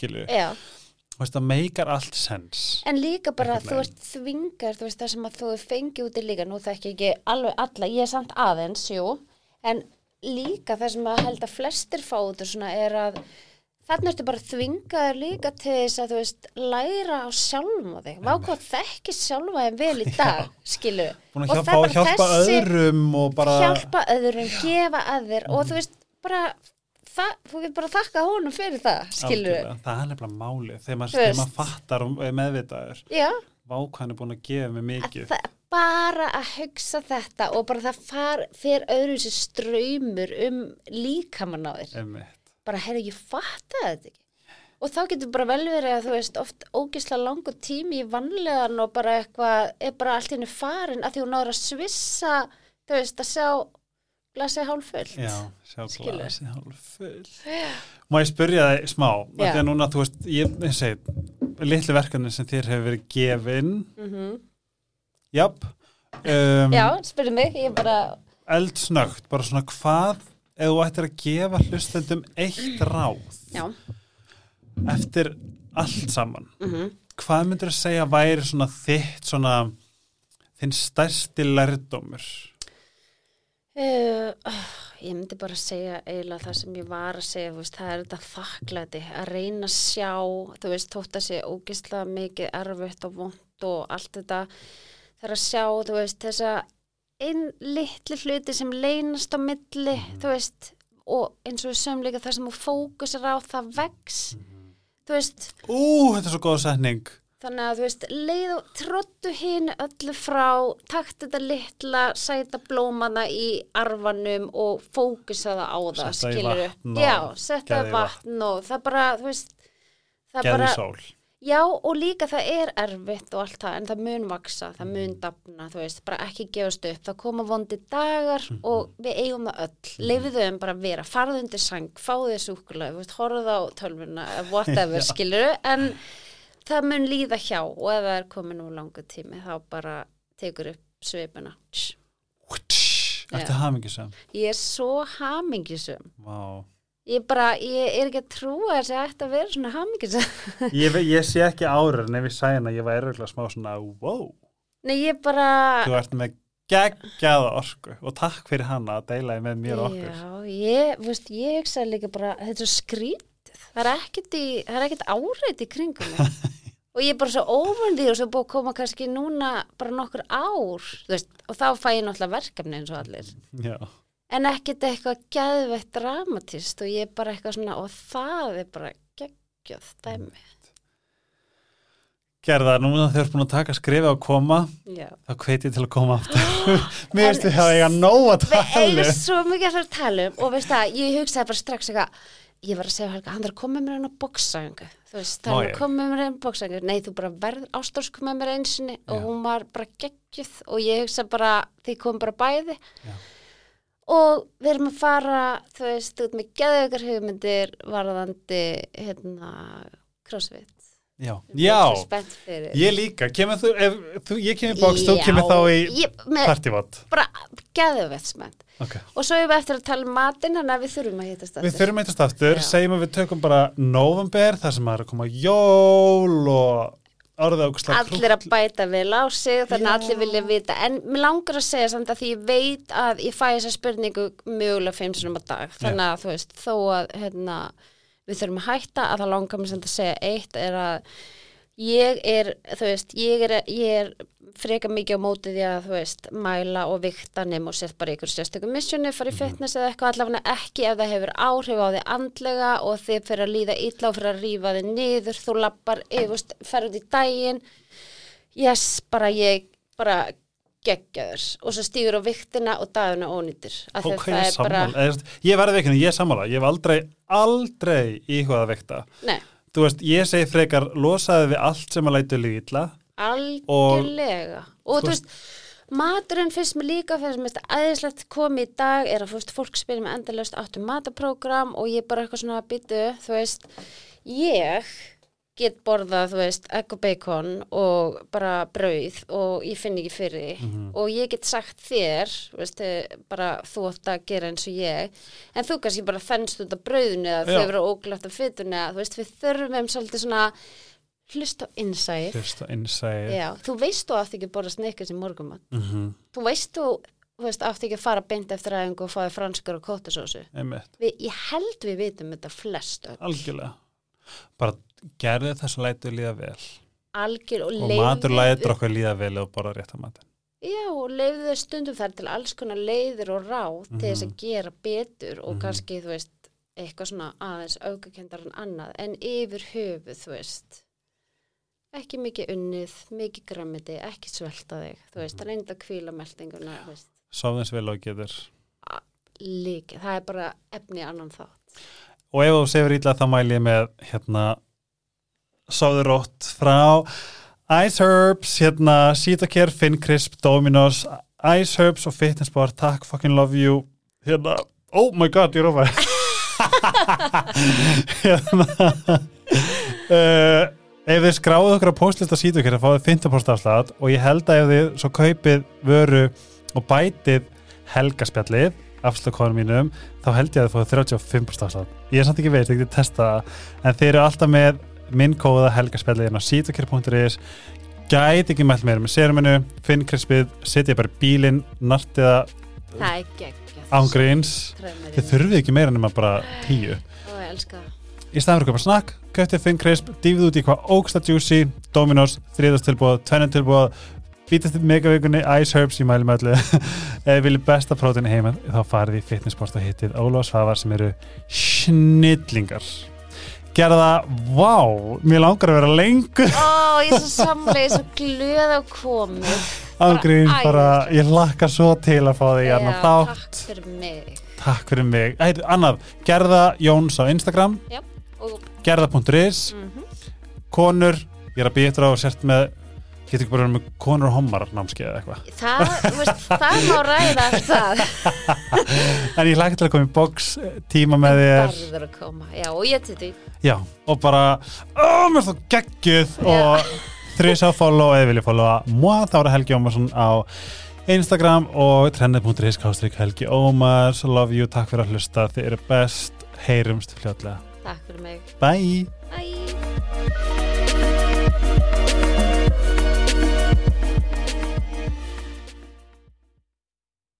A: veist, það meikar allt sens.
B: en líka bara þú ert þvingar, þú veist það sem að þú fengi út í líka, nú þekki ég ekki alveg alla, ég er samt aðeins, jú, en líka það sem að held að flestir fá út er að þannig ertu bara þvingaður líka til þess að þú veist, læra á sjálfum á þig, vá hvað þekki sjálfa þeim vel í dag, skilu
A: Búin að
B: Og
A: hjálpa,
B: bara
A: hjálpa öðrum og bara...
B: hjálpa öðrum, gefa að þér og þú veist, bara það, þú getur bara að þakka honum fyrir það, skilu
A: Algjörlega. það er nefnilega málið. Þegar maður, maður fattar og meðvitaður.
B: Já,
A: vákvæðan er búin að gefa mig
B: að
A: mikið.
B: það, bara að hugsa þetta og bara það far, fer öðru sér ströymur um líkamann á þér.
A: Einmitt.
B: Bara, heyrðu, ég fatta þetta ekki. Og þá getur bara vel verið að þú veist oft ógislega langur tími í vanlegan og bara eitthvað, er bara allt henni farin að því hún náður að svissa þú veist, að sjá glasið hálffullt.
A: Já, sjá
B: Skilur.
A: glasi hálf full Má ég spyrja þig smá? Að núna, þú veist, ég, ég segi litlu verkefni sem þér hefur verið gefin
B: mm
A: Japp um,
B: Já, spyrðu mig, ég bara
A: Eldsnögt, bara svona hvað ef þú ættir að gefa hlustendum eitt ráð
B: Já,
A: eftir allt saman
B: mm
A: hvað myndir að segja væri svona þitt svona þinn stærsti lærdómur?
B: Uh, ég myndi bara segja eiginlega það sem ég var að segja, veist, það er þetta þakklæti að reyna að sjá, þú veist, þótt að sé ógislega mikið erfitt og vond og allt þetta, það er að sjá, þú veist, þessa einn litli hluti sem leynast á milli, þú veist, og eins og líka það sem þú fókusar á, það vex, þú veist,
A: Ú, þetta er svo góð setning.
B: Þannig að þú veist, leið og trottu hinn öllu frá, takt þetta litla, sæta blómana í arfanum og fókusaða á það,
A: Setta í
B: skilur
A: vatn og
B: Já, í vatn. og það bara, þú veist, það
A: Geðu
B: bara,
A: sól.
B: Já og líka það er erfitt og allt það, en það mun vaksa, það
A: Mm.
B: mun dafna, þú veist, bara ekki gefast upp, það koma vondi dagar
A: Mhm.
B: og við eigum það öll, leifið þau um bara að vera, farðu undir sang, fáðu þú veist, horfðu á tölvuna, whatever,
A: Já.
B: skilur en það mun líða hjá og ef það er komin úr langu tími þá bara tekur upp svipuna. Tss.
A: Ertu
B: Já.
A: hamingisum?
B: Ég er svo hamingisum.
A: Vá.
B: Ég bara, ég er ekki að trúa þess að að vera svona hamingisum.
A: Ég, ég sé ekki árur en ef ég sæði hana ég var eruglega smá svona wow.
B: Nei, ég bara...
A: Þú ert með geggjaða orku og takk fyrir hana að deila því með mér okkur.
B: Já, ég, veist, ég hugsaði líka bara, þetta er skrítið. Það er ekkert, er áreitt í kringum og ég er bara svo óvöndi og svo búið að koma kannski núna bara nokkur ár, veist, og þá fæ ég náttúrulega verkefni eins og allir.
A: Já.
B: En ekkert eitthvað geðveitt dramatist og ég er bara eitthvað svona, og það er bara geggjöð dæmi.
A: Gerða, núna þegar þú ert búin að taka skrifa og koma,
B: Já.
A: þá hveit ég til að koma aftur. Mér veist við hafa eiga nóg að
B: Við
A: tala.
B: eigum
A: um.
B: svo mikið að fara að tala um og veist það, ég hugsaði bara strax eitthvað, ég var að segja Helga, hann er að koma með mér hann á bóksæðingu, þú veist, það er
A: ég?
B: að koma með mér hann á bóksæðingu, nei þú bara verð ástórsku með mér einsinni og hún var bara geggjuð og ég hugsa bara, þið komum bara bæði
A: Já.
B: Og við erum að fara, þú veist, út með geðveikar hugmyndir varðandi, hérna, crossfit.
A: Já.
B: Ég er
A: Já.
B: svo spennt fyrir.
A: Ég líka. Kemur þú, ef þú, ég kemur í bóks, þú kemur þá í partyvot.
B: bara geðveikt spennt.
A: Ok.
B: Og svo erum við eftir að tala um matinn, þannig að við þurfum að hittast
A: Við þurfum eitthvað aftur,
B: Já.
A: segjum að við tökum bara november, þar sem maður er að koma jól og
B: allir að bæta vel á sig þannig að allir vilja vita. En mér langar að segja samt að því ég veit að ég fæ þessa spurningu mögulega fimm sinum á dag. Þannig að þú veist þó að hérna, við þurfum að hætta að það langar mér samt að segja eitt er að ég er, þú veist, ég er, ég er freka mikið á móti því að þú veist, mæla og vikta nema og sett bara ykkur sérstökum missjoni, fara í fitness eða eitthvað allavega ekki ef það hefur áhrif á því andlega og þið fyrir að líða illa og fyrir að rífa þið niður, þú lappar yfirst, ferð út í daginn. Yes, bara ég bara geggjaður. Og svo stígur á viktina og dagina ónýttir af því að
A: Ok,
B: það er bara,
A: Ég verði veikinu, ég sammála. Ég hef aldrei, aldrei íhugað að veikta.
B: nei,
A: Þú veist, ég segi frekar, losaði við allt sem að lætu líka illa.
B: algjörlega og,
A: þú
B: þú veist, maturinn finnst mér líka fyrir sem þetta æðislegt komi í dag er að þú veist, fólk spyrir með endalaust áttu mataprógram og ég bara eitthvað svona byttu, þú veist, ég get borðað, þú veist, egg og bacon og bara brauð og ég finn ekki fyrir því
A: Mhm.
B: og ég get sagt þér, veist, eh, bara þú átt að gera eins og ég en þú kannski bara þennst út af brauðinu eða þau vera óglætt af fytunu eða þú veist, við þurfum svolítið svona hlust á innsæð
A: Fyrst og innsæði.
B: Já, þú veist þú átt ekki að borða sneikars í morgumat.
A: Mm -hmm.
B: Þú veist þú, þú veist, átt ekki að fara beint eftir aðeins og fáið franskur og kóttasósu. Ég held við vitum þetta flest öll.
A: Algjörlega. Bara gerði þess að lætu líða vel.
B: Algjör og
A: Og matur lætur okkur líða vel og borða rétt að matur.
B: Já, og leifðu þau stundum þar til alls konar leiðir og ráð til þess
A: Mhm.
B: að gera betur og
A: Mhm.
B: kannski, þú veist, eitthvað svona aðeins aukakendar en annað. En yfir höfuð, þú veist, ekki mikið unnið, mikið grammiti, ekki svelta þig, þú
A: Mhm.
B: veist, reynda að kvíla meldinguna, þú veist.
A: Sáðins vel og getur.
B: líka, það er bara efni annan þátt.
A: Og ef þú sefur ítla þá mæli ég með hérna sáður rótt frá Ice Herbs, hérna Sitacare, Finn Crisp, Dominos Ice Herbs og Fitness Bar Takk, fucking love you. Hérna, oh my god, ég rófa hérna uh, ef þið skráðu okkur á postlista Sitacare þá fáið 15% afslátt og ég held að ef þið svo kaupið vöru og bætið helgaspjallið afslökkonum mínum, þá held ég að þið fóðu 35% afslátt. Ég er samt ekki veit, ég geti testa en þeir eru alltaf með minn kóða helgaspjallið inn á sítokir.is gæti ekki mælt meira með séruminu, finn krispið setja bara í bílinn, nartiða ángríns þið þurfið ekki meira nema bara tíu. Í staðan fyrir að köpa snakk, köftið finn krisp dýfið út í hvað ógsta juicy Dominos, þriðastilbúð, tvennentilbúð bítast í megavíkunni, Ice Herbs í mælum öllu. Ef þið viljið besta prótin heima þá farið í fitnessport og hittið Óla og Svavar sem eru snillingar gerða, vá, mér langar að vera lengur.
B: Ó, ég er svo samlega svo glöð á komið
A: Ángrín,
B: Bara
A: ég lakka svo til að fá þig
B: Já,
A: þátt.
B: takk fyrir mig.
A: Takk fyrir mig. Æ, Annað, Gerða Jóns á Instagram.
B: Og,
A: gerða.is
B: mm
A: konur, ég er að eftir á sért með, getur ekki bara verið með konur og homar námskeið eða eitthvað?
B: Það, veist, það má ræða allt það.
A: En ég lækki til að koma í box eh, tíma með þér.
B: Barður að koma, já, og ég til því.
A: Já, og bara, ó, mér er svo geggjuð. Og þrjus að follow eða vilja followa moi, þá er Helgi Ómarsson á Instagram og trendið.is kástrík Helgi Ómars love you, takk fyrir að hlusta, þið eru best. Heyrumst fljótlega,
B: Takk fyrir mig.
A: Bye.
B: Bye